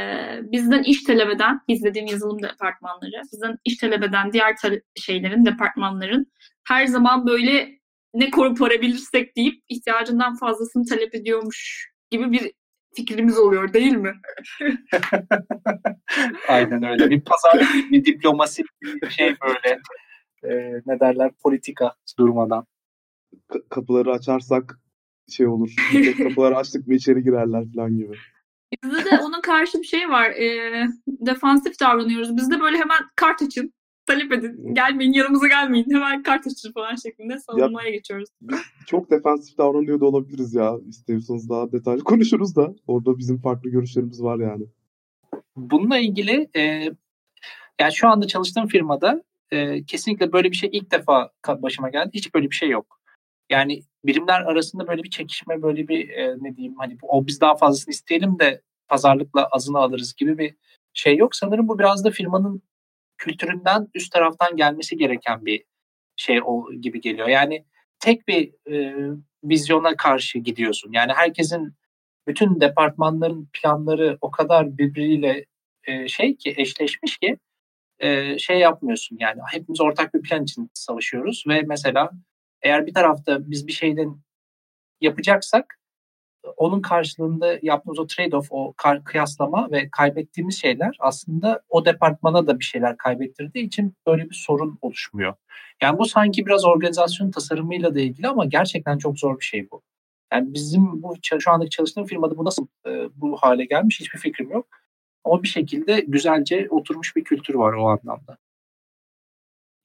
bizden iş talep eden, biz dediğim yazılım departmanları, bizden iş talep eden diğer ta- şeylerin, departmanların her zaman böyle ne koparabilirsek deyip ihtiyacından fazlasını talep ediyormuş gibi bir fikrimiz oluyor değil mi? Aynen öyle. Bir pazar, bir diplomasi, bir şey böyle. E, ne derler politika durmadan. K- kapıları açarsak şey olur. kapıları açtık mı içeri girerler falan gibi. Bizde de onun karşı bir şey var. E, defansif davranıyoruz. Bizde böyle hemen kart açın. Talep edin. Gelmeyin yanımıza gelmeyin. Hemen kart açın falan şeklinde savunmaya ya, geçiyoruz. Çok defansif davranıyor da olabiliriz ya. İstiyorsanız daha detaylı konuşuruz da. Orada bizim farklı görüşlerimiz var yani. Bununla ilgili e, yani şu anda çalıştığım firmada e, kesinlikle böyle bir şey ilk defa başıma geldi. Hiç böyle bir şey yok. Yani birimler arasında böyle bir çekişme, böyle bir e, ne diyeyim hani o biz daha fazlasını isteyelim de pazarlıkla azını alırız gibi bir şey yok. Sanırım bu biraz da firmanın kültüründen üst taraftan gelmesi gereken bir şey o gibi geliyor. Yani tek bir e, vizyona karşı gidiyorsun. Yani herkesin bütün departmanların planları o kadar birbiriyle e, şey ki eşleşmiş ki e, şey yapmıyorsun. Yani hepimiz ortak bir plan için savaşıyoruz ve mesela eğer bir tarafta biz bir şeyden yapacaksak onun karşılığında yaptığımız o trade-off, o kıyaslama ve kaybettiğimiz şeyler aslında o departmana da bir şeyler kaybettirdiği için böyle bir sorun oluşmuyor. Yani bu sanki biraz organizasyon tasarımıyla da ilgili ama gerçekten çok zor bir şey bu. Yani bizim bu şu andaki çalıştığım firmada bu nasıl e, bu hale gelmiş hiçbir fikrim yok. Ama bir şekilde güzelce oturmuş bir kültür var o anlamda.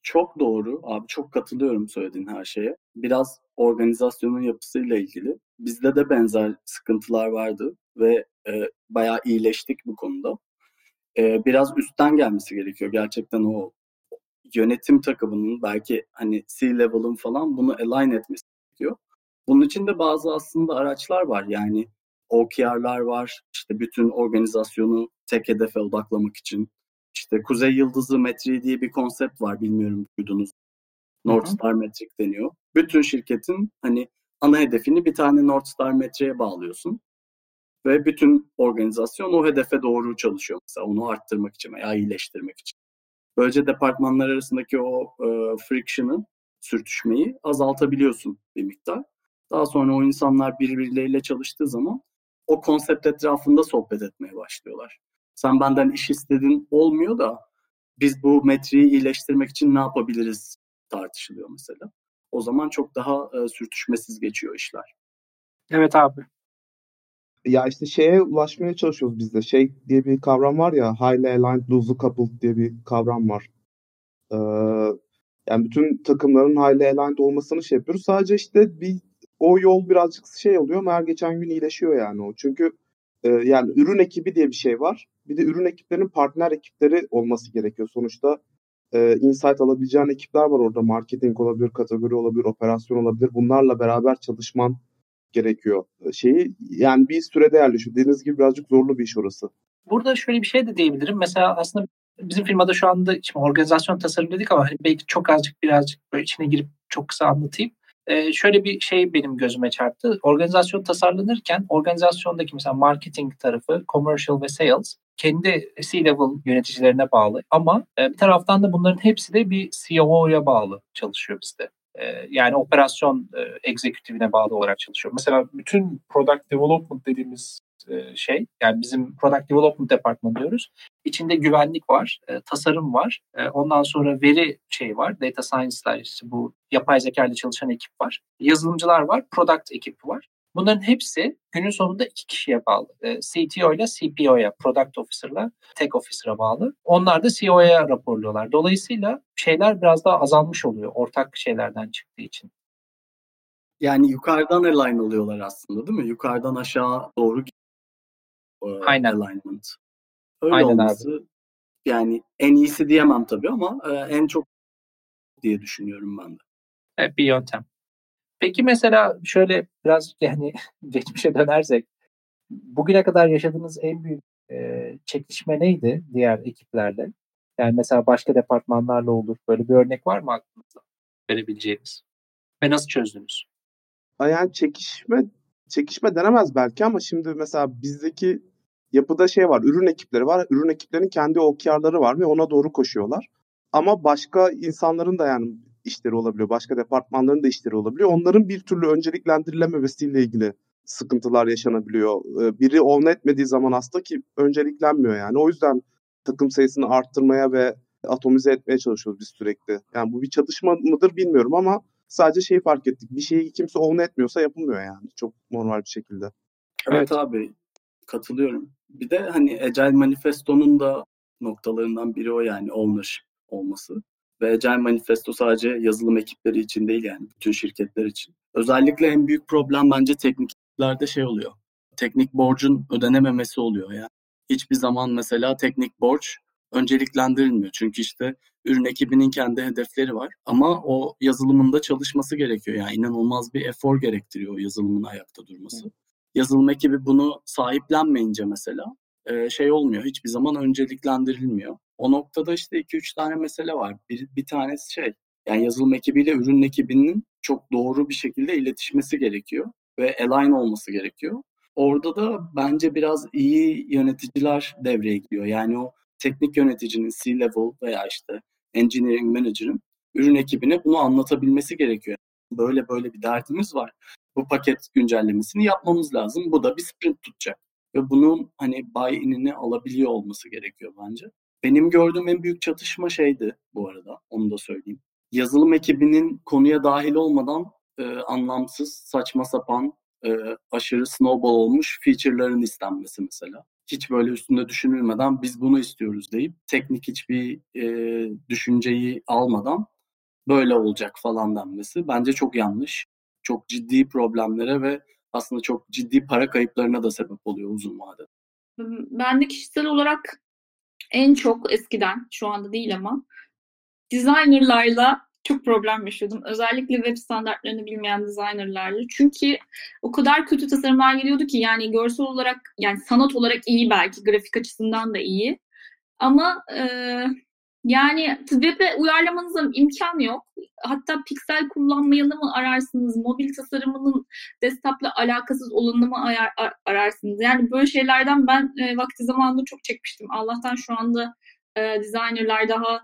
Çok doğru. Abi çok katılıyorum söylediğin her şeye. Biraz organizasyonun yapısıyla ilgili. Bizde de benzer sıkıntılar vardı ve e, bayağı iyileştik bu konuda. E, biraz üstten gelmesi gerekiyor. Gerçekten o yönetim takımının belki hani C-level'ın falan bunu align etmesi gerekiyor. Bunun için de bazı aslında araçlar var. Yani OKR'lar var. İşte bütün organizasyonu tek hedefe odaklamak için. İşte Kuzey Yıldızı metriği diye bir konsept var. Bilmiyorum duydunuz. North Star metrik deniyor. Bütün şirketin hani ana hedefini bir tane North Star metriğe bağlıyorsun. Ve bütün organizasyon o hedefe doğru çalışıyor mesela onu arttırmak için veya iyileştirmek için. Böylece departmanlar arasındaki o e, friction'ı, sürtüşmeyi azaltabiliyorsun bir miktar. Daha sonra o insanlar birbirleriyle çalıştığı zaman o konsept etrafında sohbet etmeye başlıyorlar. Sen benden iş istedin olmuyor da biz bu metriği iyileştirmek için ne yapabiliriz tartışılıyor mesela. O zaman çok daha e, sürtüşmesiz geçiyor işler. Evet abi. Ya işte şeye ulaşmaya çalışıyoruz biz de. Şey diye bir kavram var ya, highly aligned, loosely coupled diye bir kavram var. Ee, yani bütün takımların highly aligned olmasını şey yapıyoruz. Sadece işte bir o yol birazcık şey oluyor ama her geçen gün iyileşiyor yani o. Çünkü e, yani ürün ekibi diye bir şey var. Bir de ürün ekiplerinin partner ekipleri olması gerekiyor. Sonuçta e, insight alabileceğin ekipler var orada. Marketing olabilir, kategori olabilir, operasyon olabilir. Bunlarla beraber çalışman gerekiyor. Şeyi yani bir sürede yerleşiyor. Dediğiniz gibi birazcık zorlu bir iş orası. Burada şöyle bir şey de diyebilirim. Mesela aslında bizim firmada şu anda şimdi organizasyon tasarım dedik ama hani belki çok azıcık birazcık böyle içine girip çok kısa anlatayım. Ee, şöyle bir şey benim gözüme çarptı. Organizasyon tasarlanırken organizasyondaki mesela marketing tarafı, commercial ve sales kendi C-level yöneticilerine bağlı ama e, bir taraftan da bunların hepsi de bir COO'ya bağlı çalışıyor bizde. E, yani operasyon e, executive'ine bağlı olarak çalışıyor. Mesela bütün product development dediğimiz e, şey yani bizim product development department diyoruz. İçinde güvenlik var, e, tasarım var. E, ondan sonra veri şey var. Data science'lar işte bu yapay zeka ile çalışan ekip var. Yazılımcılar var, product ekibi var. Bunların hepsi günün sonunda iki kişiye bağlı. CTO ile CPO'ya, Product Officer'la Tech Officer'a bağlı. Onlar da CO'ya raporluyorlar. Dolayısıyla şeyler biraz daha azalmış oluyor ortak şeylerden çıktığı için. Yani yukarıdan align oluyorlar aslında değil mi? Yukarıdan aşağı doğru Aynen. alignment. Öyle Aynen olması abi. yani en iyisi diyemem tabii ama e, en çok diye düşünüyorum ben de. Evet, bir yöntem. Peki mesela şöyle biraz yani geçmişe dönersek bugüne kadar yaşadığınız en büyük e, çekişme neydi diğer ekiplerle? Yani mesela başka departmanlarla olur. Böyle bir örnek var mı aklınızda verebileceğiniz? Ve nasıl çözdünüz? Yani çekişme çekişme denemez belki ama şimdi mesela bizdeki yapıda şey var. Ürün ekipleri var. Ürün ekiplerinin kendi OKR'ları var ve ona doğru koşuyorlar. Ama başka insanların da yani işleri olabiliyor. Başka departmanların da işleri olabiliyor. Onların bir türlü önceliklendirilememesiyle ilgili sıkıntılar yaşanabiliyor. Biri own etmediği zaman aslında ki önceliklenmiyor yani. O yüzden takım sayısını arttırmaya ve atomize etmeye çalışıyoruz biz sürekli. Yani bu bir çatışma mıdır bilmiyorum ama sadece şeyi fark ettik. Bir şeyi kimse own etmiyorsa yapılmıyor yani. Çok normal bir şekilde. Evet, evet abi katılıyorum. Bir de hani Agile Manifesto'nun da noktalarından biri o yani ownership olması. Ve Agile Manifesto sadece yazılım ekipleri için değil yani bütün şirketler için. Özellikle en büyük problem bence tekniklerde şey oluyor. Teknik borcun ödenememesi oluyor yani. Hiçbir zaman mesela teknik borç önceliklendirilmiyor. Çünkü işte ürün ekibinin kendi hedefleri var ama o yazılımında çalışması gerekiyor. Yani inanılmaz bir efor gerektiriyor yazılımın ayakta durması. Hı. Yazılım ekibi bunu sahiplenmeyince mesela şey olmuyor. Hiçbir zaman önceliklendirilmiyor. O noktada işte 2-3 tane mesele var. Bir, bir tanesi şey yani yazılım ekibiyle ürün ekibinin çok doğru bir şekilde iletişmesi gerekiyor ve align olması gerekiyor. Orada da bence biraz iyi yöneticiler devreye giriyor. Yani o teknik yöneticinin C-level veya işte engineering manager'ın ürün ekibine bunu anlatabilmesi gerekiyor. Böyle böyle bir derdimiz var. Bu paket güncellemesini yapmamız lazım. Bu da bir sprint tutacak. Ve bunun hani buy-in'ini alabiliyor olması gerekiyor bence. Benim gördüğüm en büyük çatışma şeydi bu arada. Onu da söyleyeyim. Yazılım ekibinin konuya dahil olmadan e, anlamsız, saçma sapan, e, aşırı snowball olmuş feature'ların istenmesi mesela. Hiç böyle üstünde düşünülmeden biz bunu istiyoruz deyip teknik hiçbir e, düşünceyi almadan böyle olacak falan denmesi bence çok yanlış. Çok ciddi problemlere ve aslında çok ciddi para kayıplarına da sebep oluyor uzun vadede. Ben de kişisel olarak en çok eskiden, şu anda değil ama designerlarla çok problem yaşıyordum. Özellikle web standartlarını bilmeyen designerlarla. Çünkü o kadar kötü tasarımlar geliyordu ki yani görsel olarak yani sanat olarak iyi belki grafik açısından da iyi. Ama yani web'e uyarlamanıza imkan yok. Hatta piksel kullanmayanı mı ararsınız? Mobil tasarımının desktop'la alakasız olanını mı ayar, ararsınız? Yani böyle şeylerden ben e, vakti zamanında çok çekmiştim. Allah'tan şu anda e, designerlar daha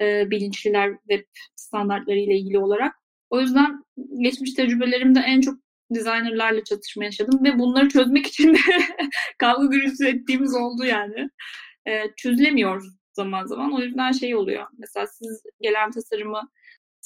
e, bilinçliler web standartları ile ilgili olarak. O yüzden geçmiş tecrübelerimde en çok designerlarla çatışma yaşadım ve bunları çözmek için de kavga gürültü ettiğimiz oldu yani. E, çözülemiyor zaman zaman. O yüzden şey oluyor. Mesela siz gelen tasarımı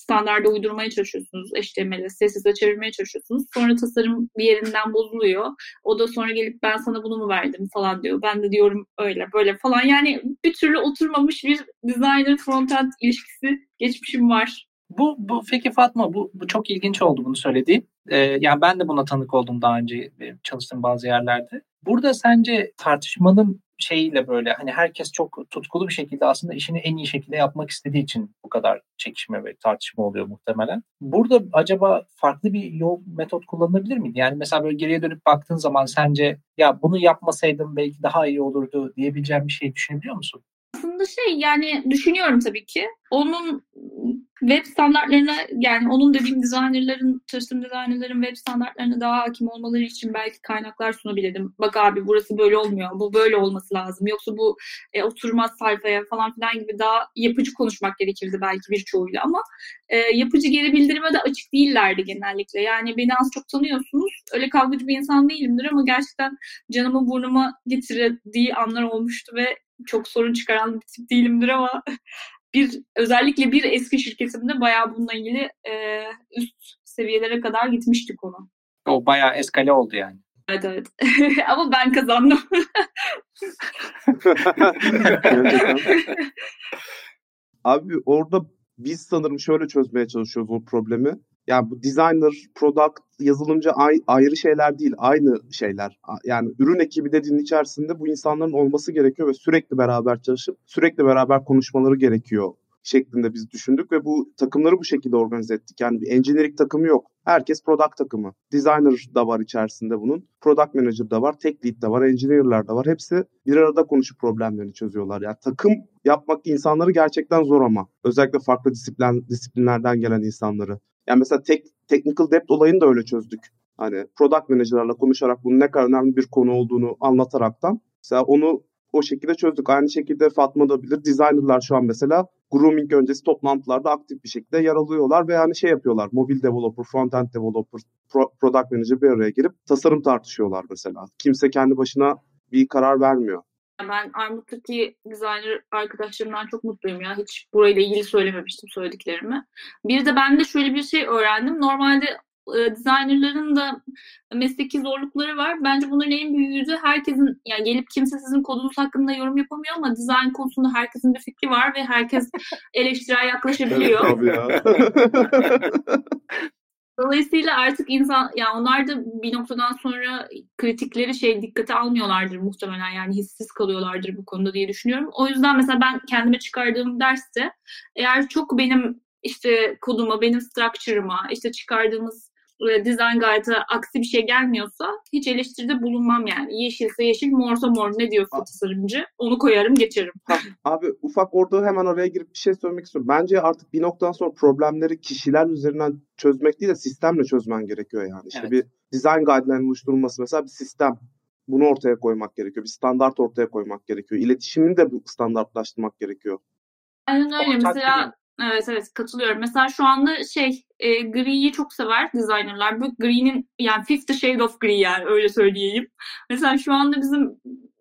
standarda uydurmaya çalışıyorsunuz. HTML'e, CSS'e çevirmeye çalışıyorsunuz. Sonra tasarım bir yerinden bozuluyor. O da sonra gelip ben sana bunu mu verdim falan diyor. Ben de diyorum öyle böyle falan. Yani bir türlü oturmamış bir designer frontend ilişkisi geçmişim var. Bu, bu peki Fatma bu, bu çok ilginç oldu bunu söylediğin. Ee, yani ben de buna tanık oldum daha önce çalıştığım bazı yerlerde. Burada sence tartışmanın şeyiyle böyle hani herkes çok tutkulu bir şekilde aslında işini en iyi şekilde yapmak istediği için bu kadar çekişme ve tartışma oluyor muhtemelen. Burada acaba farklı bir yol metot kullanılabilir miydi? Yani mesela böyle geriye dönüp baktığın zaman sence ya bunu yapmasaydım belki daha iyi olurdu diyebileceğim bir şey düşünebiliyor musun? Aslında şey yani düşünüyorum tabii ki. Onun web standartlarına yani onun dediğim designerların, çalıştığım designerların web standartlarına daha hakim olmaları için belki kaynaklar sunabilirdim. Bak abi burası böyle olmuyor, bu böyle olması lazım. Yoksa bu e, oturmaz sayfaya falan filan gibi daha yapıcı konuşmak gerekirdi belki birçoğuyla ama e, yapıcı geri bildirime de açık değillerdi genellikle. Yani beni az çok tanıyorsunuz. Öyle kavgacı bir insan değilimdir ama gerçekten canımı burnuma getirdiği anlar olmuştu ve çok sorun çıkaran bir tip değilimdir ama bir özellikle bir eski şirketimde bayağı bununla ilgili e, üst seviyelere kadar gitmişti konu. O bayağı eskale oldu yani. Evet evet. Ama ben kazandım. Abi orada biz sanırım şöyle çözmeye çalışıyoruz o problemi. Yani bu designer, product, yazılımcı ay, ayrı şeyler değil, aynı şeyler. Yani ürün ekibi dediğin içerisinde bu insanların olması gerekiyor ve sürekli beraber çalışıp sürekli beraber konuşmaları gerekiyor şeklinde biz düşündük ve bu takımları bu şekilde organize ettik. Yani bir engineering takımı yok. Herkes product takımı. Designer da var içerisinde bunun. Product manager da var, tech lead da var, engineer'lar da var. Hepsi bir arada konuşup problemlerini çözüyorlar. Yani takım yapmak insanları gerçekten zor ama. Özellikle farklı disiplin, disiplinlerden gelen insanları. Yani mesela tek, technical debt olayını da öyle çözdük. Hani product manager'larla konuşarak bunun ne kadar önemli bir konu olduğunu anlataraktan mesela onu o şekilde çözdük. Aynı şekilde Fatma da bilir. Designer'lar şu an mesela grooming öncesi toplantılarda aktif bir şekilde yer alıyorlar ve yani şey yapıyorlar. Mobil developer, front-end developer, pro- product manager bir araya girip tasarım tartışıyorlar mesela. Kimse kendi başına bir karar vermiyor. Ben Armut'taki designer arkadaşlarımdan çok mutluyum ya. Hiç burayla ilgili söylememiştim söylediklerimi. Bir de ben de şöyle bir şey öğrendim. Normalde e, designerların da mesleki zorlukları var. Bence bunların en büyüğü de herkesin yani gelip kimse sizin kodunuz hakkında yorum yapamıyor ama dizayn konusunda herkesin bir fikri var ve herkes eleştirel yaklaşabiliyor. Tabii ya. Dolayısıyla artık insan yani onlar da bir noktadan sonra kritikleri şey dikkate almıyorlardır muhtemelen yani hissiz kalıyorlardır bu konuda diye düşünüyorum. O yüzden mesela ben kendime çıkardığım derste eğer çok benim işte koduma, benim structure'ıma, işte çıkardığımız design guide'a aksi bir şey gelmiyorsa hiç eleştiride bulunmam yani. Yeşilse yeşil, morsa mor ne diyorsa tasarımcı onu koyarım geçerim. Abi ufak orada hemen oraya girip bir şey söylemek istiyorum. Bence artık bir noktadan sonra problemleri kişiler üzerinden çözmek değil de sistemle çözmen gerekiyor yani. İşte evet. bir design guideline oluşturulması mesela bir sistem. Bunu ortaya koymak gerekiyor. Bir standart ortaya koymak gerekiyor. İletişimini de bu standartlaştırmak gerekiyor. Aynen öyle. Mesela Evet evet katılıyorum. Mesela şu anda şey e, griyi çok sever designerlar. Bu gri'nin yani Fifty Shade of Grey yani öyle söyleyeyim. Mesela şu anda bizim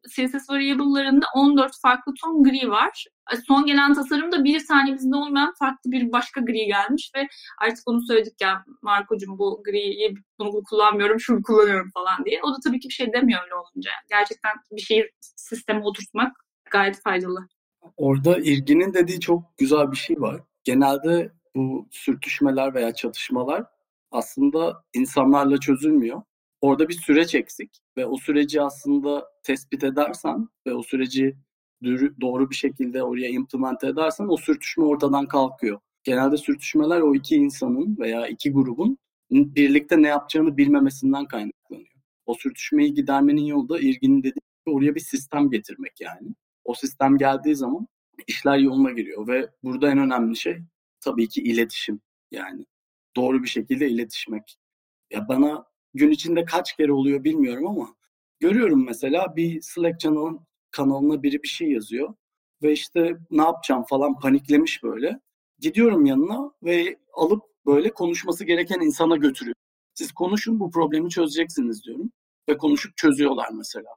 CSS variable'larında 14 farklı ton gri var. E, son gelen tasarımda bir tane bizde olmayan farklı bir başka gri gelmiş ve artık onu söyledik ya Marco'cum bu griyi bunu kullanmıyorum şunu kullanıyorum falan diye. O da tabii ki bir şey demiyor öyle olunca. Gerçekten bir şeyi sisteme oturtmak gayet faydalı. Orada ilginin dediği çok güzel bir şey var. Genelde bu sürtüşmeler veya çatışmalar aslında insanlarla çözülmüyor. Orada bir süreç eksik ve o süreci aslında tespit edersen ve o süreci doğru bir şekilde oraya implement edersen o sürtüşme ortadan kalkıyor. Genelde sürtüşmeler o iki insanın veya iki grubun birlikte ne yapacağını bilmemesinden kaynaklanıyor. O sürtüşmeyi gidermenin yolu da ilginin dediği oraya bir sistem getirmek yani. O sistem geldiği zaman işler yoluna giriyor ve burada en önemli şey tabii ki iletişim yani doğru bir şekilde iletişmek. Ya bana gün içinde kaç kere oluyor bilmiyorum ama görüyorum mesela bir Slack kanalın kanalına biri bir şey yazıyor ve işte ne yapacağım falan paniklemiş böyle. Gidiyorum yanına ve alıp böyle konuşması gereken insana götürüyor. Siz konuşun bu problemi çözeceksiniz diyorum. Ve konuşup çözüyorlar mesela.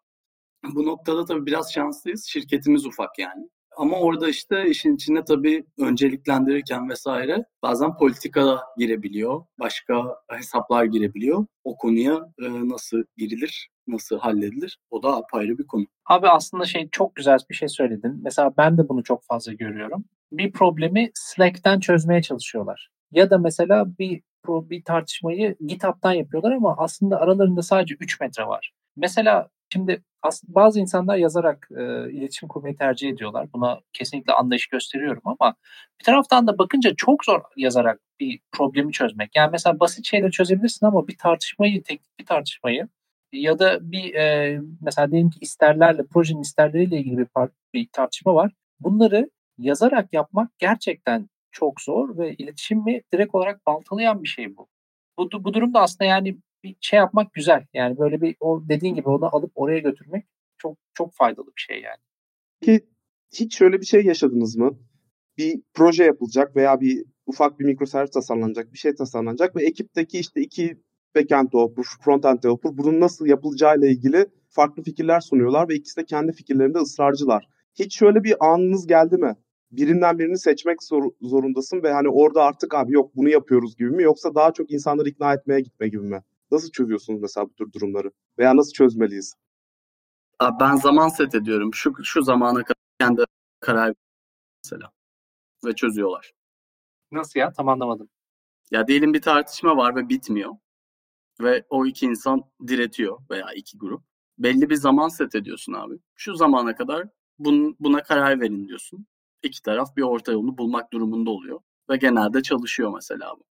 Bu noktada tabii biraz şanslıyız. Şirketimiz ufak yani. Ama orada işte işin içine tabii önceliklendirirken vesaire bazen politika girebiliyor, başka hesaplar girebiliyor. O konuya e, nasıl girilir, nasıl halledilir o da apayrı bir konu. Abi aslında şey çok güzel bir şey söyledin. Mesela ben de bunu çok fazla görüyorum. Bir problemi Slack'ten çözmeye çalışıyorlar. Ya da mesela bir bir tartışmayı GitHub'tan yapıyorlar ama aslında aralarında sadece 3 metre var. Mesela Şimdi bazı insanlar yazarak e, iletişim kurmayı tercih ediyorlar. Buna kesinlikle anlayış gösteriyorum ama bir taraftan da bakınca çok zor yazarak bir problemi çözmek. Yani mesela basit şeyleri çözebilirsin ama bir tartışmayı, teknik bir tartışmayı ya da bir e, mesela diyelim ki isterlerle, projenin isterleriyle ilgili bir, bir tartışma var. Bunları yazarak yapmak gerçekten çok zor ve iletişimi direkt olarak baltalayan bir şey bu. Bu, bu durumda aslında yani bir şey yapmak güzel. Yani böyle bir o dediğin gibi onu alıp oraya götürmek çok çok faydalı bir şey yani. Peki hiç şöyle bir şey yaşadınız mı? Bir proje yapılacak veya bir ufak bir mikroservis tasarlanacak, bir şey tasarlanacak ve ekipteki işte iki backend developer, frontend developer bunun nasıl yapılacağıyla ilgili farklı fikirler sunuyorlar ve ikisi de kendi fikirlerinde ısrarcılar. Hiç şöyle bir anınız geldi mi? Birinden birini seçmek zor, zorundasın ve hani orada artık abi yok bunu yapıyoruz gibi mi yoksa daha çok insanları ikna etmeye gitme gibi mi? Nasıl çözüyorsunuz mesela bu tür durumları? Veya nasıl çözmeliyiz? Abi ben zaman set ediyorum. Şu, şu zamana kadar kendi karar mesela. Ve çözüyorlar. Nasıl ya? Tam anlamadım. Ya diyelim bir tartışma var ve bitmiyor. Ve o iki insan diretiyor veya iki grup. Belli bir zaman set ediyorsun abi. Şu zamana kadar bun, buna karar verin diyorsun. İki taraf bir orta yolunu bulmak durumunda oluyor. Ve genelde çalışıyor mesela bu.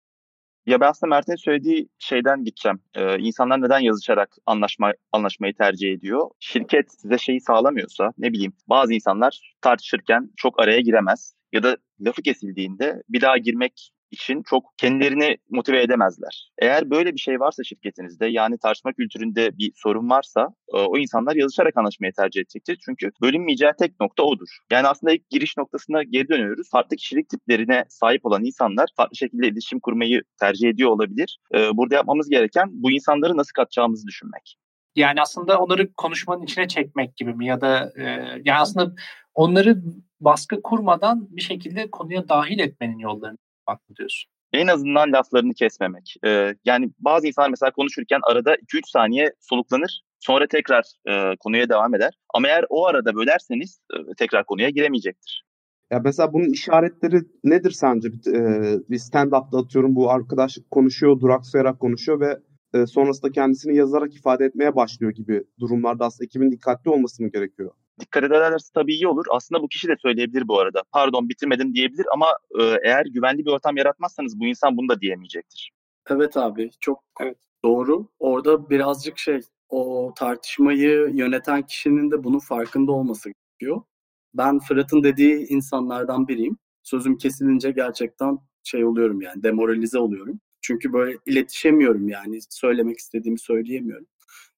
Ya ben aslında Mert'in söylediği şeyden gideceğim. Ee, insanlar neden yazışarak anlaşma anlaşmayı tercih ediyor? Şirket size şeyi sağlamıyorsa ne bileyim bazı insanlar tartışırken çok araya giremez ya da lafı kesildiğinde bir daha girmek için çok kendilerini motive edemezler. Eğer böyle bir şey varsa şirketinizde yani tartışma kültüründe bir sorun varsa e, o insanlar yazışarak anlaşmayı tercih edecektir. Çünkü bölünmeyeceği tek nokta odur. Yani aslında ilk giriş noktasına geri dönüyoruz. Farklı kişilik tiplerine sahip olan insanlar farklı şekilde iletişim kurmayı tercih ediyor olabilir. E, burada yapmamız gereken bu insanları nasıl katacağımızı düşünmek. Yani aslında onları konuşmanın içine çekmek gibi mi ya da e, yani aslında onları baskı kurmadan bir şekilde konuya dahil etmenin yollarını farklı diyorsun. En azından laflarını kesmemek. Ee, yani bazı insanlar mesela konuşurken arada 2-3 saniye soluklanır. Sonra tekrar e, konuya devam eder. Ama eğer o arada bölerseniz e, tekrar konuya giremeyecektir. Ya mesela bunun işaretleri nedir sence? Bir, e, bir stand-up'ta atıyorum bu arkadaş konuşuyor, duraksayarak konuşuyor ve e, sonrasında kendisini yazarak ifade etmeye başlıyor gibi durumlarda aslında ekibin dikkatli olması mı gerekiyor? Dikkat ederlerse tabii iyi olur. Aslında bu kişi de söyleyebilir bu arada. Pardon bitirmedim diyebilir ama e, eğer güvenli bir ortam yaratmazsanız bu insan bunu da diyemeyecektir. Evet abi çok evet. doğru. Orada birazcık şey o tartışmayı yöneten kişinin de bunun farkında olması gerekiyor. Ben Fırat'ın dediği insanlardan biriyim. Sözüm kesilince gerçekten şey oluyorum yani demoralize oluyorum. Çünkü böyle iletişemiyorum yani söylemek istediğimi söyleyemiyorum.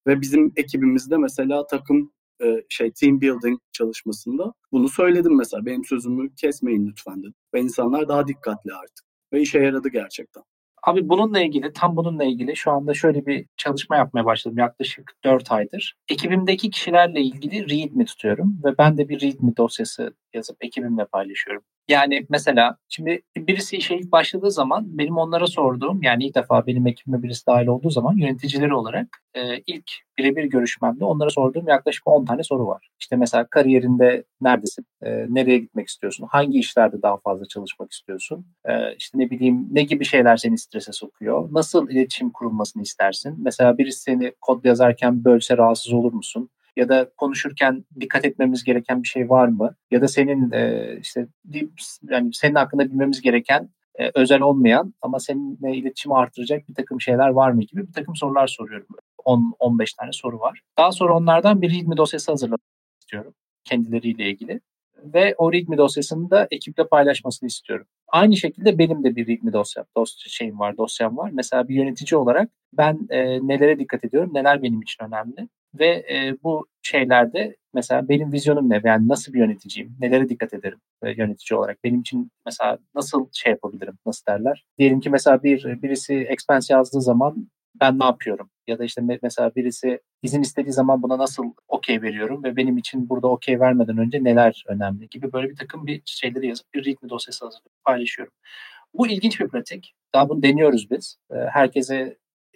Ve bizim ekibimizde mesela takım e, şey team building çalışmasında bunu söyledim mesela. Benim sözümü kesmeyin lütfen dedim. Ve insanlar daha dikkatli artık. Ve işe yaradı gerçekten. Abi bununla ilgili, tam bununla ilgili şu anda şöyle bir çalışma yapmaya başladım yaklaşık 4 aydır. Ekibimdeki kişilerle ilgili readme tutuyorum ve ben de bir readme dosyası yazıp ekibimle paylaşıyorum. Yani mesela şimdi birisi işe ilk başladığı zaman benim onlara sorduğum yani ilk defa benim ekibime birisi dahil olduğu zaman yöneticileri olarak e, ilk birebir görüşmemde onlara sorduğum yaklaşık 10 tane soru var. İşte mesela kariyerinde neredesin? E, nereye gitmek istiyorsun? Hangi işlerde daha fazla çalışmak istiyorsun? E, işte ne bileyim ne gibi şeyler seni strese sokuyor? Nasıl iletişim kurulmasını istersin? Mesela birisi seni kod yazarken bölse rahatsız olur musun? Ya da konuşurken dikkat etmemiz gereken bir şey var mı? Ya da senin e, işte yani senin hakkında bilmemiz gereken e, özel olmayan ama seninle iletişimi artıracak bir takım şeyler var mı gibi bir takım sorular soruyorum. 10-15 tane soru var. Daha sonra onlardan bir readme dosyası hazırlamak istiyorum kendileriyle ilgili. Ve o readme dosyasını da ekiple paylaşmasını istiyorum. Aynı şekilde benim de bir readme dosya, dosya şeyim var, dosyam var. Mesela bir yönetici olarak ben e, nelere dikkat ediyorum, neler benim için önemli ve e, bu şeylerde mesela benim vizyonum ne? Yani nasıl bir yöneticiyim? Nelere dikkat ederim e, yönetici olarak? Benim için mesela nasıl şey yapabilirim? Nasıl derler? Diyelim ki mesela bir birisi expense yazdığı zaman ben ne yapıyorum? Ya da işte mesela birisi izin istediği zaman buna nasıl okey veriyorum ve benim için burada okey vermeden önce neler önemli gibi böyle bir takım bir şeyleri yazıp bir readme dosyası hazırlayıp paylaşıyorum. Bu ilginç bir pratik. Daha bunu deniyoruz biz. E,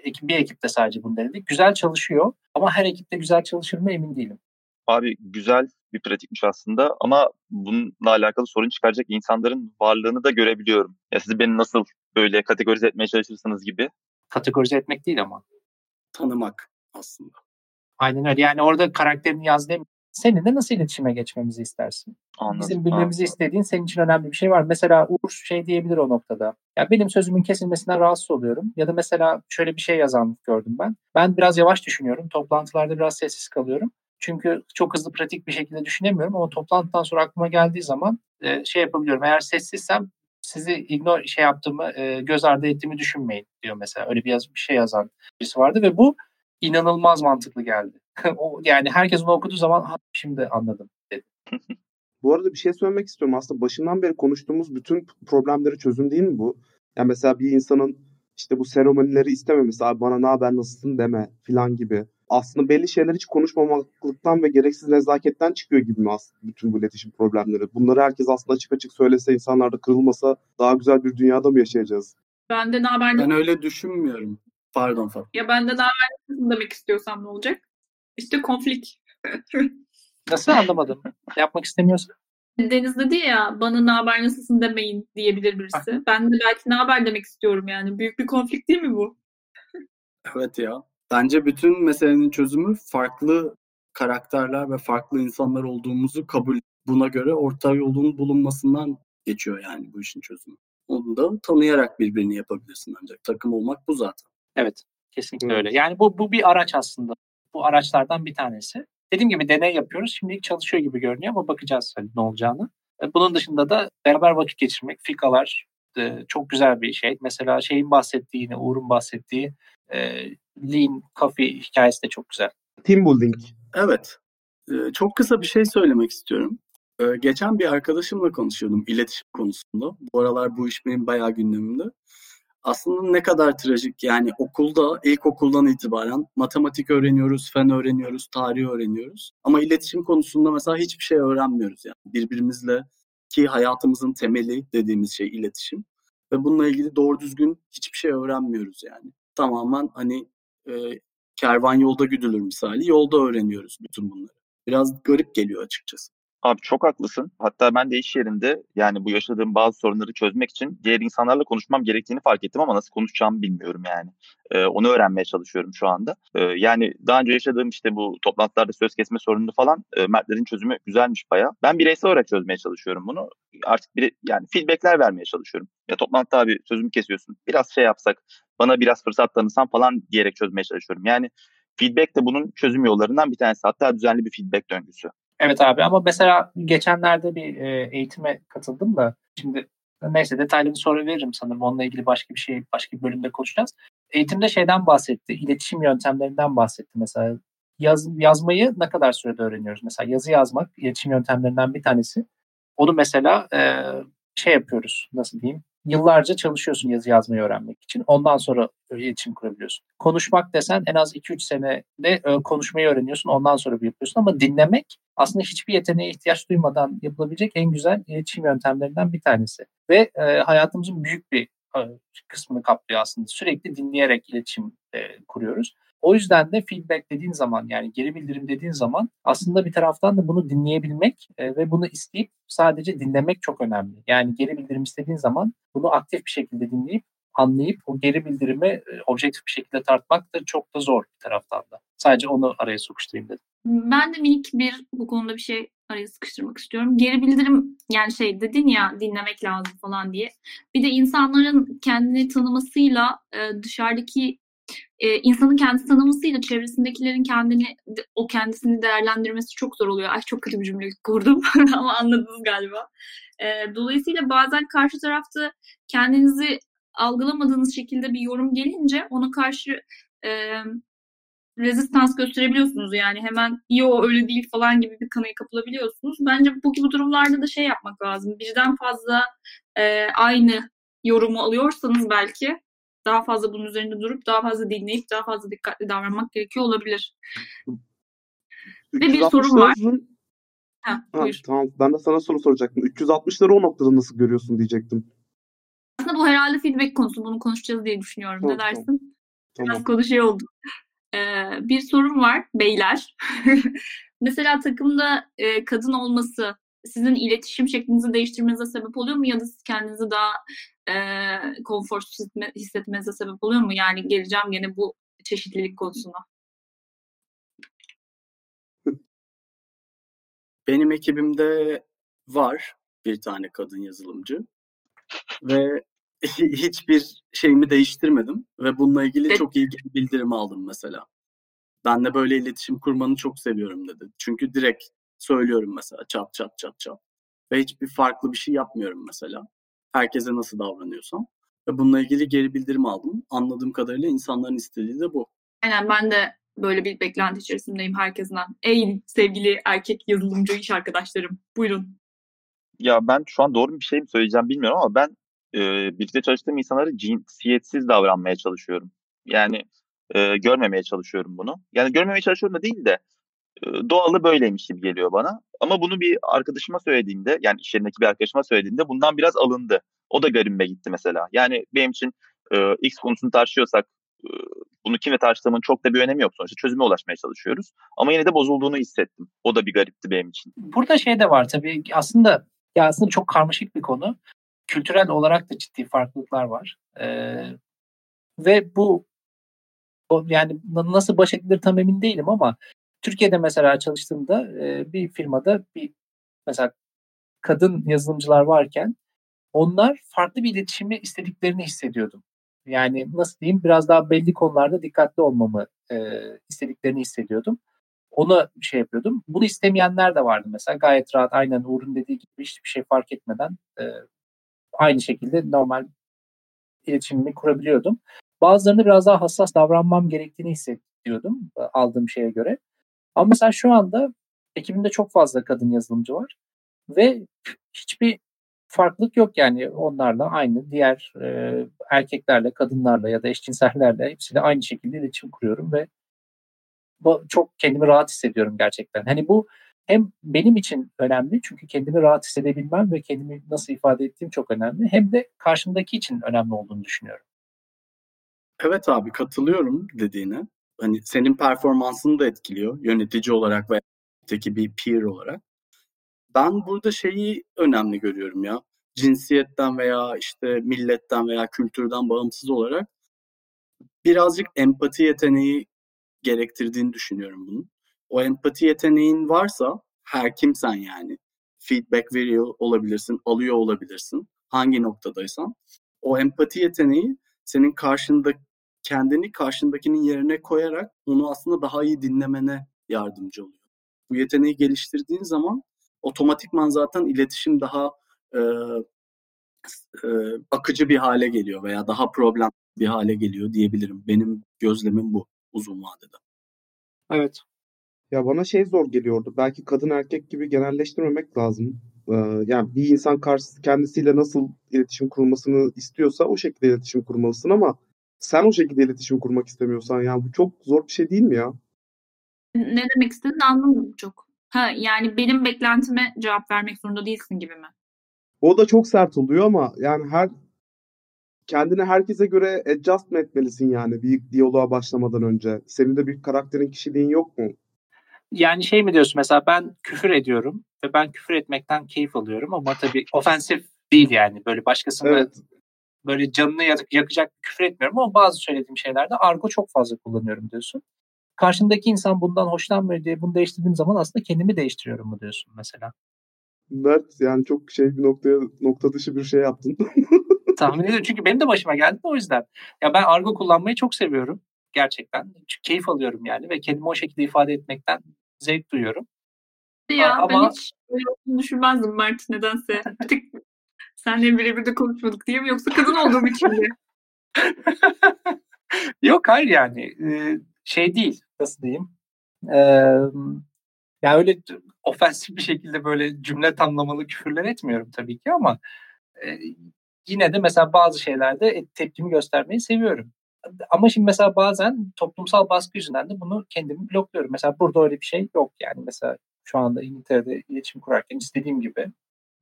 herkese bir ekipte sadece bunu denedik. Güzel çalışıyor ama her ekipte güzel çalışır mı emin değilim. Abi güzel bir pratikmiş aslında ama bununla alakalı sorun çıkaracak insanların varlığını da görebiliyorum. Ya siz beni nasıl böyle kategorize etmeye çalışırsınız gibi. Kategorize etmek değil ama. Tanımak aslında. Aynen öyle. Yani orada karakterini yaz demiyor seninle nasıl iletişime geçmemizi istersin? Anladım, Bizim bilmemizi anladım. istediğin senin için önemli bir şey var. Mesela Uğur şey diyebilir o noktada. Ya benim sözümün kesilmesinden rahatsız oluyorum. Ya da mesela şöyle bir şey yazan gördüm ben. Ben biraz yavaş düşünüyorum. Toplantılarda biraz sessiz kalıyorum. Çünkü çok hızlı pratik bir şekilde düşünemiyorum ama toplantıdan sonra aklıma geldiği zaman e, şey yapabiliyorum. Eğer sessizsem sizi ignore şey yaptığımı, e, göz ardı ettiğimi düşünmeyin diyor mesela. Öyle bir, yaz, bir şey yazan birisi vardı ve bu inanılmaz mantıklı geldi. yani herkes onu okuduğu zaman şimdi anladım dedi. bu arada bir şey söylemek istiyorum. Aslında başından beri konuştuğumuz bütün problemleri çözüm değil mi bu? Yani mesela bir insanın işte bu seremonileri istememesi, abi bana ne haber nasılsın deme filan gibi. Aslında belli şeyler hiç konuşmamaklıktan ve gereksiz nezaketten çıkıyor gibi mi aslında bütün bu iletişim problemleri? Bunları herkes aslında açık açık söylese, insanlar da kırılmasa daha güzel bir dünyada mı yaşayacağız? Ben de ne haber Ben öyle düşünmüyorum. Pardon Fat. Ya ben de ne haber demek istiyorsam ne olacak? İşte konflik. Nasıl anlamadım? Yapmak istemiyorsun. Deniz dedi ya bana ne haber nasılsın demeyin diyebilir birisi. Ha. Ben de belki ne haber demek istiyorum yani. Büyük bir konflikt değil mi bu? evet ya. Bence bütün meselenin çözümü farklı karakterler ve farklı insanlar olduğumuzu kabul buna göre orta yolun bulunmasından geçiyor yani bu işin çözümü. Onu da tanıyarak birbirini yapabilirsin ancak. Takım olmak bu zaten. Evet. Kesinlikle evet. öyle. Yani bu, bu bir araç aslında. Bu araçlardan bir tanesi. Dediğim gibi deney yapıyoruz. Şimdilik çalışıyor gibi görünüyor ama bakacağız hani ne olacağını. E, bunun dışında da beraber vakit geçirmek, fikalar e, çok güzel bir şey. Mesela şeyin bahsettiği, yine Uğur'un bahsettiği e, Lean Coffee hikayesi de çok güzel. Team building. Evet. Çok kısa bir şey söylemek istiyorum. Geçen bir arkadaşımla konuşuyordum iletişim konusunda. Bu aralar bu iş benim bayağı gündemimde aslında ne kadar trajik yani okulda ilkokuldan itibaren matematik öğreniyoruz, fen öğreniyoruz, tarih öğreniyoruz. Ama iletişim konusunda mesela hiçbir şey öğrenmiyoruz yani birbirimizle ki hayatımızın temeli dediğimiz şey iletişim. Ve bununla ilgili doğru düzgün hiçbir şey öğrenmiyoruz yani. Tamamen hani e, kervan yolda güdülür misali yolda öğreniyoruz bütün bunları. Biraz garip geliyor açıkçası. Abi çok haklısın. Hatta ben de iş yerinde yani bu yaşadığım bazı sorunları çözmek için diğer insanlarla konuşmam gerektiğini fark ettim ama nasıl konuşacağımı bilmiyorum yani. Ee, onu öğrenmeye çalışıyorum şu anda. Ee, yani daha önce yaşadığım işte bu toplantılarda söz kesme sorununu falan e, Mertlerin çözümü güzelmiş baya. Ben bireysel olarak çözmeye çalışıyorum bunu. Artık bir yani feedbackler vermeye çalışıyorum. Ya toplantıda abi sözümü kesiyorsun. Biraz şey yapsak, bana biraz fırsat tanısan falan diyerek çözmeye çalışıyorum. Yani feedback de bunun çözüm yollarından bir tanesi. Hatta düzenli bir feedback döngüsü. Evet abi ama mesela geçenlerde bir e, eğitime katıldım da şimdi neyse detaylı bir veririm sanırım. Onunla ilgili başka bir şey, başka bir bölümde konuşacağız. Eğitimde şeyden bahsetti, iletişim yöntemlerinden bahsetti mesela. Yaz, yazmayı ne kadar sürede öğreniyoruz? Mesela yazı yazmak iletişim yöntemlerinden bir tanesi. Onu mesela e, şey yapıyoruz nasıl diyeyim yıllarca çalışıyorsun yazı yazmayı öğrenmek için. Ondan sonra iletişim kurabiliyorsun. Konuşmak desen en az 2-3 senede e, konuşmayı öğreniyorsun. Ondan sonra bir yapıyorsun ama dinlemek aslında hiçbir yeteneğe ihtiyaç duymadan yapılabilecek en güzel iletişim yöntemlerinden bir tanesi. Ve e, hayatımızın büyük bir e, kısmını kaplıyor aslında. Sürekli dinleyerek iletişim kuruyoruz. O yüzden de feedback dediğin zaman yani geri bildirim dediğin zaman aslında bir taraftan da bunu dinleyebilmek e, ve bunu isteyip sadece dinlemek çok önemli. Yani geri bildirim istediğin zaman bunu aktif bir şekilde dinleyip anlayıp o geri bildirimi e, objektif bir şekilde tartmak da çok da zor bir taraftan da. Sadece onu araya sokuşturayım dedim. Ben de minik bir bu konuda bir şey araya sıkıştırmak istiyorum. Geri bildirim yani şey dedin ya dinlemek lazım falan diye. Bir de insanların kendini tanımasıyla e, dışarıdaki e, insanın kendi tanımasıyla çevresindekilerin kendini o kendisini değerlendirmesi çok zor oluyor. Ay çok kötü bir cümle kurdum ama anladınız galiba. E, dolayısıyla bazen karşı tarafta kendinizi algılamadığınız şekilde bir yorum gelince ona karşı e, rezistans gösterebiliyorsunuz yani hemen yo öyle değil falan gibi bir kanıya kapılabiliyorsunuz. Bence bu gibi durumlarda da şey yapmak lazım. Birden fazla e, aynı yorumu alıyorsanız belki daha fazla bunun üzerinde durup daha fazla dinleyip daha fazla dikkatli davranmak gerekiyor olabilir. Ve bir sorun var. Ha, ha, tamam. Ben de sana soru soracaktım. 360'ları o noktada nasıl görüyorsun diyecektim. Aslında bu herhalde feedback konusu. Bunu konuşacağız diye düşünüyorum. Tamam, ne dersin? Tamam. Biraz konuşuyor olduk. Ee, bir sorun var beyler. Mesela takımda e, kadın olması sizin iletişim şeklinizi değiştirmenize sebep oluyor mu ya da siz kendinizi daha e, konforsuz hissetmenize sebep oluyor mu? Yani geleceğim yine bu çeşitlilik konusuna. Benim ekibimde var bir tane kadın yazılımcı ve hiçbir şeyimi değiştirmedim ve bununla ilgili çok iyi bildirim aldım mesela. Ben de böyle iletişim kurmanı çok seviyorum dedi. Çünkü direkt söylüyorum mesela çat çat çat çat. Ve hiçbir farklı bir şey yapmıyorum mesela. Herkese nasıl davranıyorsam. Ve bununla ilgili geri bildirim aldım. Anladığım kadarıyla insanların istediği de bu. Aynen ben de böyle bir beklenti içerisindeyim herkesten. Ey sevgili erkek yazılımcı iş arkadaşlarım buyurun. Ya ben şu an doğru bir şey mi söyleyeceğim bilmiyorum ama ben e, birlikte çalıştığım insanlara cinsiyetsiz davranmaya çalışıyorum. Yani e, görmemeye çalışıyorum bunu. Yani görmemeye çalışıyorum da değil de doğalı böyleymiş gibi geliyor bana. Ama bunu bir arkadaşıma söylediğinde yani iş yerindeki bir arkadaşıma söylediğinde bundan biraz alındı. O da garibime gitti mesela. Yani benim için e, X konusunu tartışıyorsak e, bunu kimle tartıştığımın çok da bir önemi yok sonuçta. Çözüme ulaşmaya çalışıyoruz. Ama yine de bozulduğunu hissettim. O da bir garipti benim için. Burada şey de var tabii aslında ya aslında çok karmaşık bir konu. Kültürel olarak da ciddi farklılıklar var. Ee, ve bu yani nasıl baş edilir tam emin değilim ama Türkiye'de mesela çalıştığımda e, bir firmada bir mesela kadın yazılımcılar varken onlar farklı bir iletişimi istediklerini hissediyordum. Yani nasıl diyeyim biraz daha belli konularda dikkatli olmamı e, istediklerini hissediyordum. Onu şey yapıyordum. Bunu istemeyenler de vardı mesela. Gayet rahat aynen Uğur'un dediği gibi hiçbir şey fark etmeden e, aynı şekilde normal iletişimimi kurabiliyordum. Bazılarında biraz daha hassas davranmam gerektiğini hissediyordum aldığım şeye göre. Ama mesela şu anda ekibimde çok fazla kadın yazılımcı var ve hiçbir farklılık yok yani onlarla aynı diğer e, erkeklerle, kadınlarla ya da eşcinsellerle hepsiyle aynı şekilde iletişim kuruyorum ve çok kendimi rahat hissediyorum gerçekten. Hani bu hem benim için önemli çünkü kendimi rahat hissedebilmem ve kendimi nasıl ifade ettiğim çok önemli. Hem de karşımdaki için önemli olduğunu düşünüyorum. Evet abi katılıyorum dediğine hani senin performansını da etkiliyor yönetici olarak veya bir peer olarak. Ben burada şeyi önemli görüyorum ya. Cinsiyetten veya işte milletten veya kültürden bağımsız olarak birazcık empati yeteneği gerektirdiğini düşünüyorum bunun. O empati yeteneğin varsa her kimsen yani feedback veriyor olabilirsin, alıyor olabilirsin hangi noktadaysan. O empati yeteneği senin karşında kendini karşındakinin yerine koyarak onu aslında daha iyi dinlemene yardımcı oluyor. Bu yeteneği geliştirdiğin zaman otomatikman zaten iletişim daha e, e, akıcı bir hale geliyor veya daha problem bir hale geliyor diyebilirim. Benim gözlemim bu uzun vadede. Evet. Ya bana şey zor geliyordu. Belki kadın erkek gibi genelleştirmemek lazım. Ee, yani bir insan karşısı kendisiyle nasıl iletişim kurmasını istiyorsa o şekilde iletişim kurmalısın ama sen o şekilde iletişim kurmak istemiyorsan yani bu çok zor bir şey değil mi ya? Ne demek istediğini anlamadım çok. Ha, yani benim beklentime cevap vermek zorunda değilsin gibi mi? O da çok sert oluyor ama yani her kendine herkese göre adjust mı etmelisin yani bir diyaloğa başlamadan önce? Senin de bir karakterin, kişiliğin yok mu? Yani şey mi diyorsun mesela ben küfür ediyorum ve ben küfür etmekten keyif alıyorum ama tabii ofensif değil yani böyle başkasını Evet. Böyle canını yak- yakacak bir küfür etmiyorum ama bazı söylediğim şeylerde argo çok fazla kullanıyorum diyorsun. Karşındaki insan bundan hoşlanmıyor diye bunu değiştirdiğim zaman aslında kendimi değiştiriyorum mu diyorsun mesela. Mert yani çok şey bir noktaya nokta dışı bir şey yaptın. Tahmin ediyorum çünkü benim de başıma geldi o yüzden. Ya ben argo kullanmayı çok seviyorum gerçekten. Çünkü keyif alıyorum yani ve kendimi o şekilde ifade etmekten zevk duyuyorum. Ya ama- ben hiç öyle olduğunu düşünmezdim Mert nedense. Bir tek senle birebir de konuşmadık diye mi yoksa kadın olduğum için mi? Yok hayır yani e, şey değil nasıl diyeyim. E, ya öyle ofensif bir şekilde böyle cümle tamlamalı küfürler etmiyorum tabii ki ama e, yine de mesela bazı şeylerde e, tepkimi göstermeyi seviyorum. Ama şimdi mesela bazen toplumsal baskı yüzünden de bunu kendimi blokluyorum. Mesela burada öyle bir şey yok yani. Mesela şu anda İngiltere'de iletişim kurarken istediğim gibi,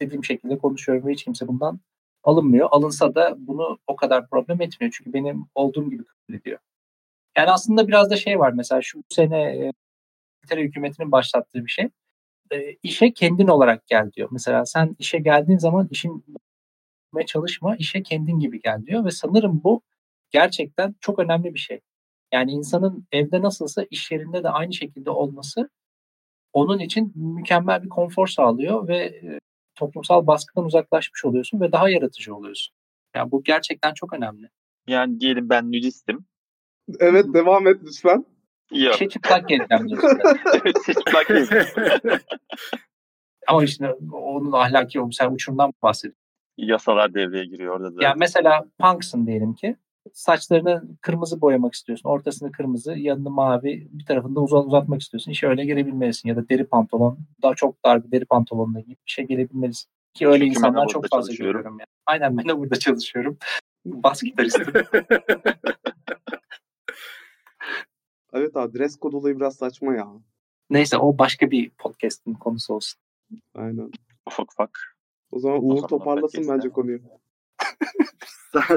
istediğim şekilde konuşuyorum ve hiç kimse bundan alınmıyor. Alınsa da bunu o kadar problem etmiyor. Çünkü benim olduğum gibi kabul ediyor. Yani aslında biraz da şey var mesela şu sene e, İngiltere hükümetinin başlattığı bir şey. E, işe kendin olarak gel diyor. Mesela sen işe geldiğin zaman işin çalışma, işe kendin gibi gel diyor ve sanırım bu gerçekten çok önemli bir şey. Yani insanın evde nasılsa iş yerinde de aynı şekilde olması onun için mükemmel bir konfor sağlıyor ve e, toplumsal baskıdan uzaklaşmış oluyorsun ve daha yaratıcı oluyorsun. Yani bu gerçekten çok önemli. Yani diyelim ben nudistim. evet devam et lütfen. Yok. İşe çıplak geleceğim diyorsun. evet, hiç çıplak değil. Ama işte onun ahlaki o sen uçurumdan bahsediyorsun. Yasalar devreye giriyor orada da. Yani mesela punksın diyelim ki. Saçlarını kırmızı boyamak istiyorsun. Ortasını kırmızı, yanını mavi, bir tarafında uzat, uzatmak istiyorsun. İşe öyle gelebilmelisin. Ya da deri pantolon, daha çok dar bir deri pantolonla giyip işe gelebilmelisin. Ki öyle Çünkü insanlar çok fazla görüyorum. Yani. Aynen ben de burada çalışıyorum. Bas gitaristim. Evet abi dress code olayı biraz saçma ya. Neyse o başka bir podcast'in konusu olsun. Aynen. Ufak ufak. O zaman O Uğur zaman toparlasın bence konuyu.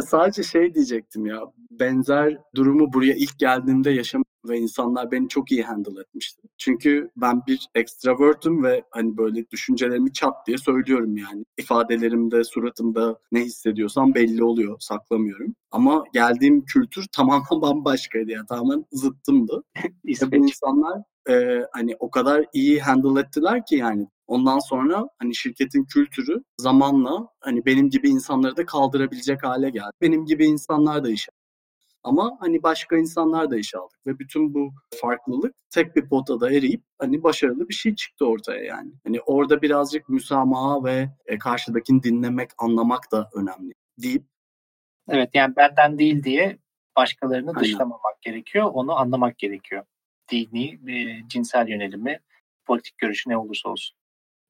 Sadece şey diyecektim ya. Benzer durumu buraya ilk geldiğimde yaşam ve insanlar beni çok iyi handle etmişti. Çünkü ben bir extrovert'üm ve hani böyle düşüncelerimi çat diye söylüyorum yani. İfadelerimde, suratımda ne hissediyorsam belli oluyor, saklamıyorum. Ama geldiğim kültür tamamen bambaşkaydı yani tamamen zıttımdı. Ve bu insanlar e, hani o kadar iyi handle ettiler ki yani ondan sonra hani şirketin kültürü zamanla hani benim gibi insanları da kaldırabilecek hale geldi. Benim gibi insanlar da işe ama hani başka insanlar da işe aldık ve bütün bu farklılık tek bir potada eriyip hani başarılı bir şey çıktı ortaya yani. Hani orada birazcık müsamaha ve e, karşıdakini dinlemek, anlamak da önemli deyip Evet yani benden değil diye başkalarını Aynen. dışlamamak gerekiyor. Onu anlamak gerekiyor. Dini, e, cinsel yönelimi, politik görüşü ne olursa olsun.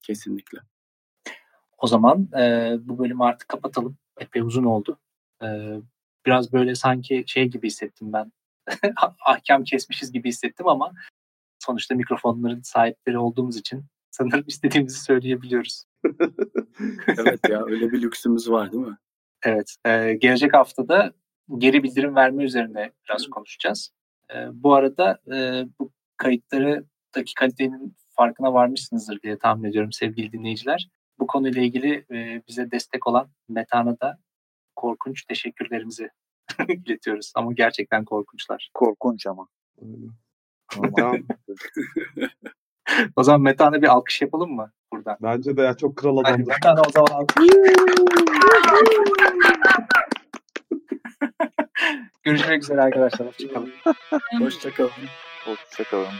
kesinlikle. O zaman e, bu bölümü artık kapatalım. Epey uzun oldu. E, biraz böyle sanki şey gibi hissettim ben. Ahkam kesmişiz gibi hissettim ama sonuçta mikrofonların sahipleri olduğumuz için sanırım istediğimizi söyleyebiliyoruz. Evet ya öyle bir lüksümüz var değil mi? Evet. e, gelecek haftada geri bildirim verme üzerine biraz konuşacağız. E, bu arada e, bu kayıtlardaki kalitenin farkına varmışsınızdır diye tahmin ediyorum sevgili dinleyiciler. Bu konuyla ilgili e, bize destek olan Metan'a da korkunç teşekkürlerimizi iletiyoruz. Ama gerçekten korkunçlar. Korkunç ama. O zaman Metan'a bir alkış yapalım mı buradan? Bence de ya çok kral adamdı. Metan'a o zaman alkış. Görüşmek üzere arkadaşlar. Hoşçakalın. Hoşçakalın. Hoşçakalın.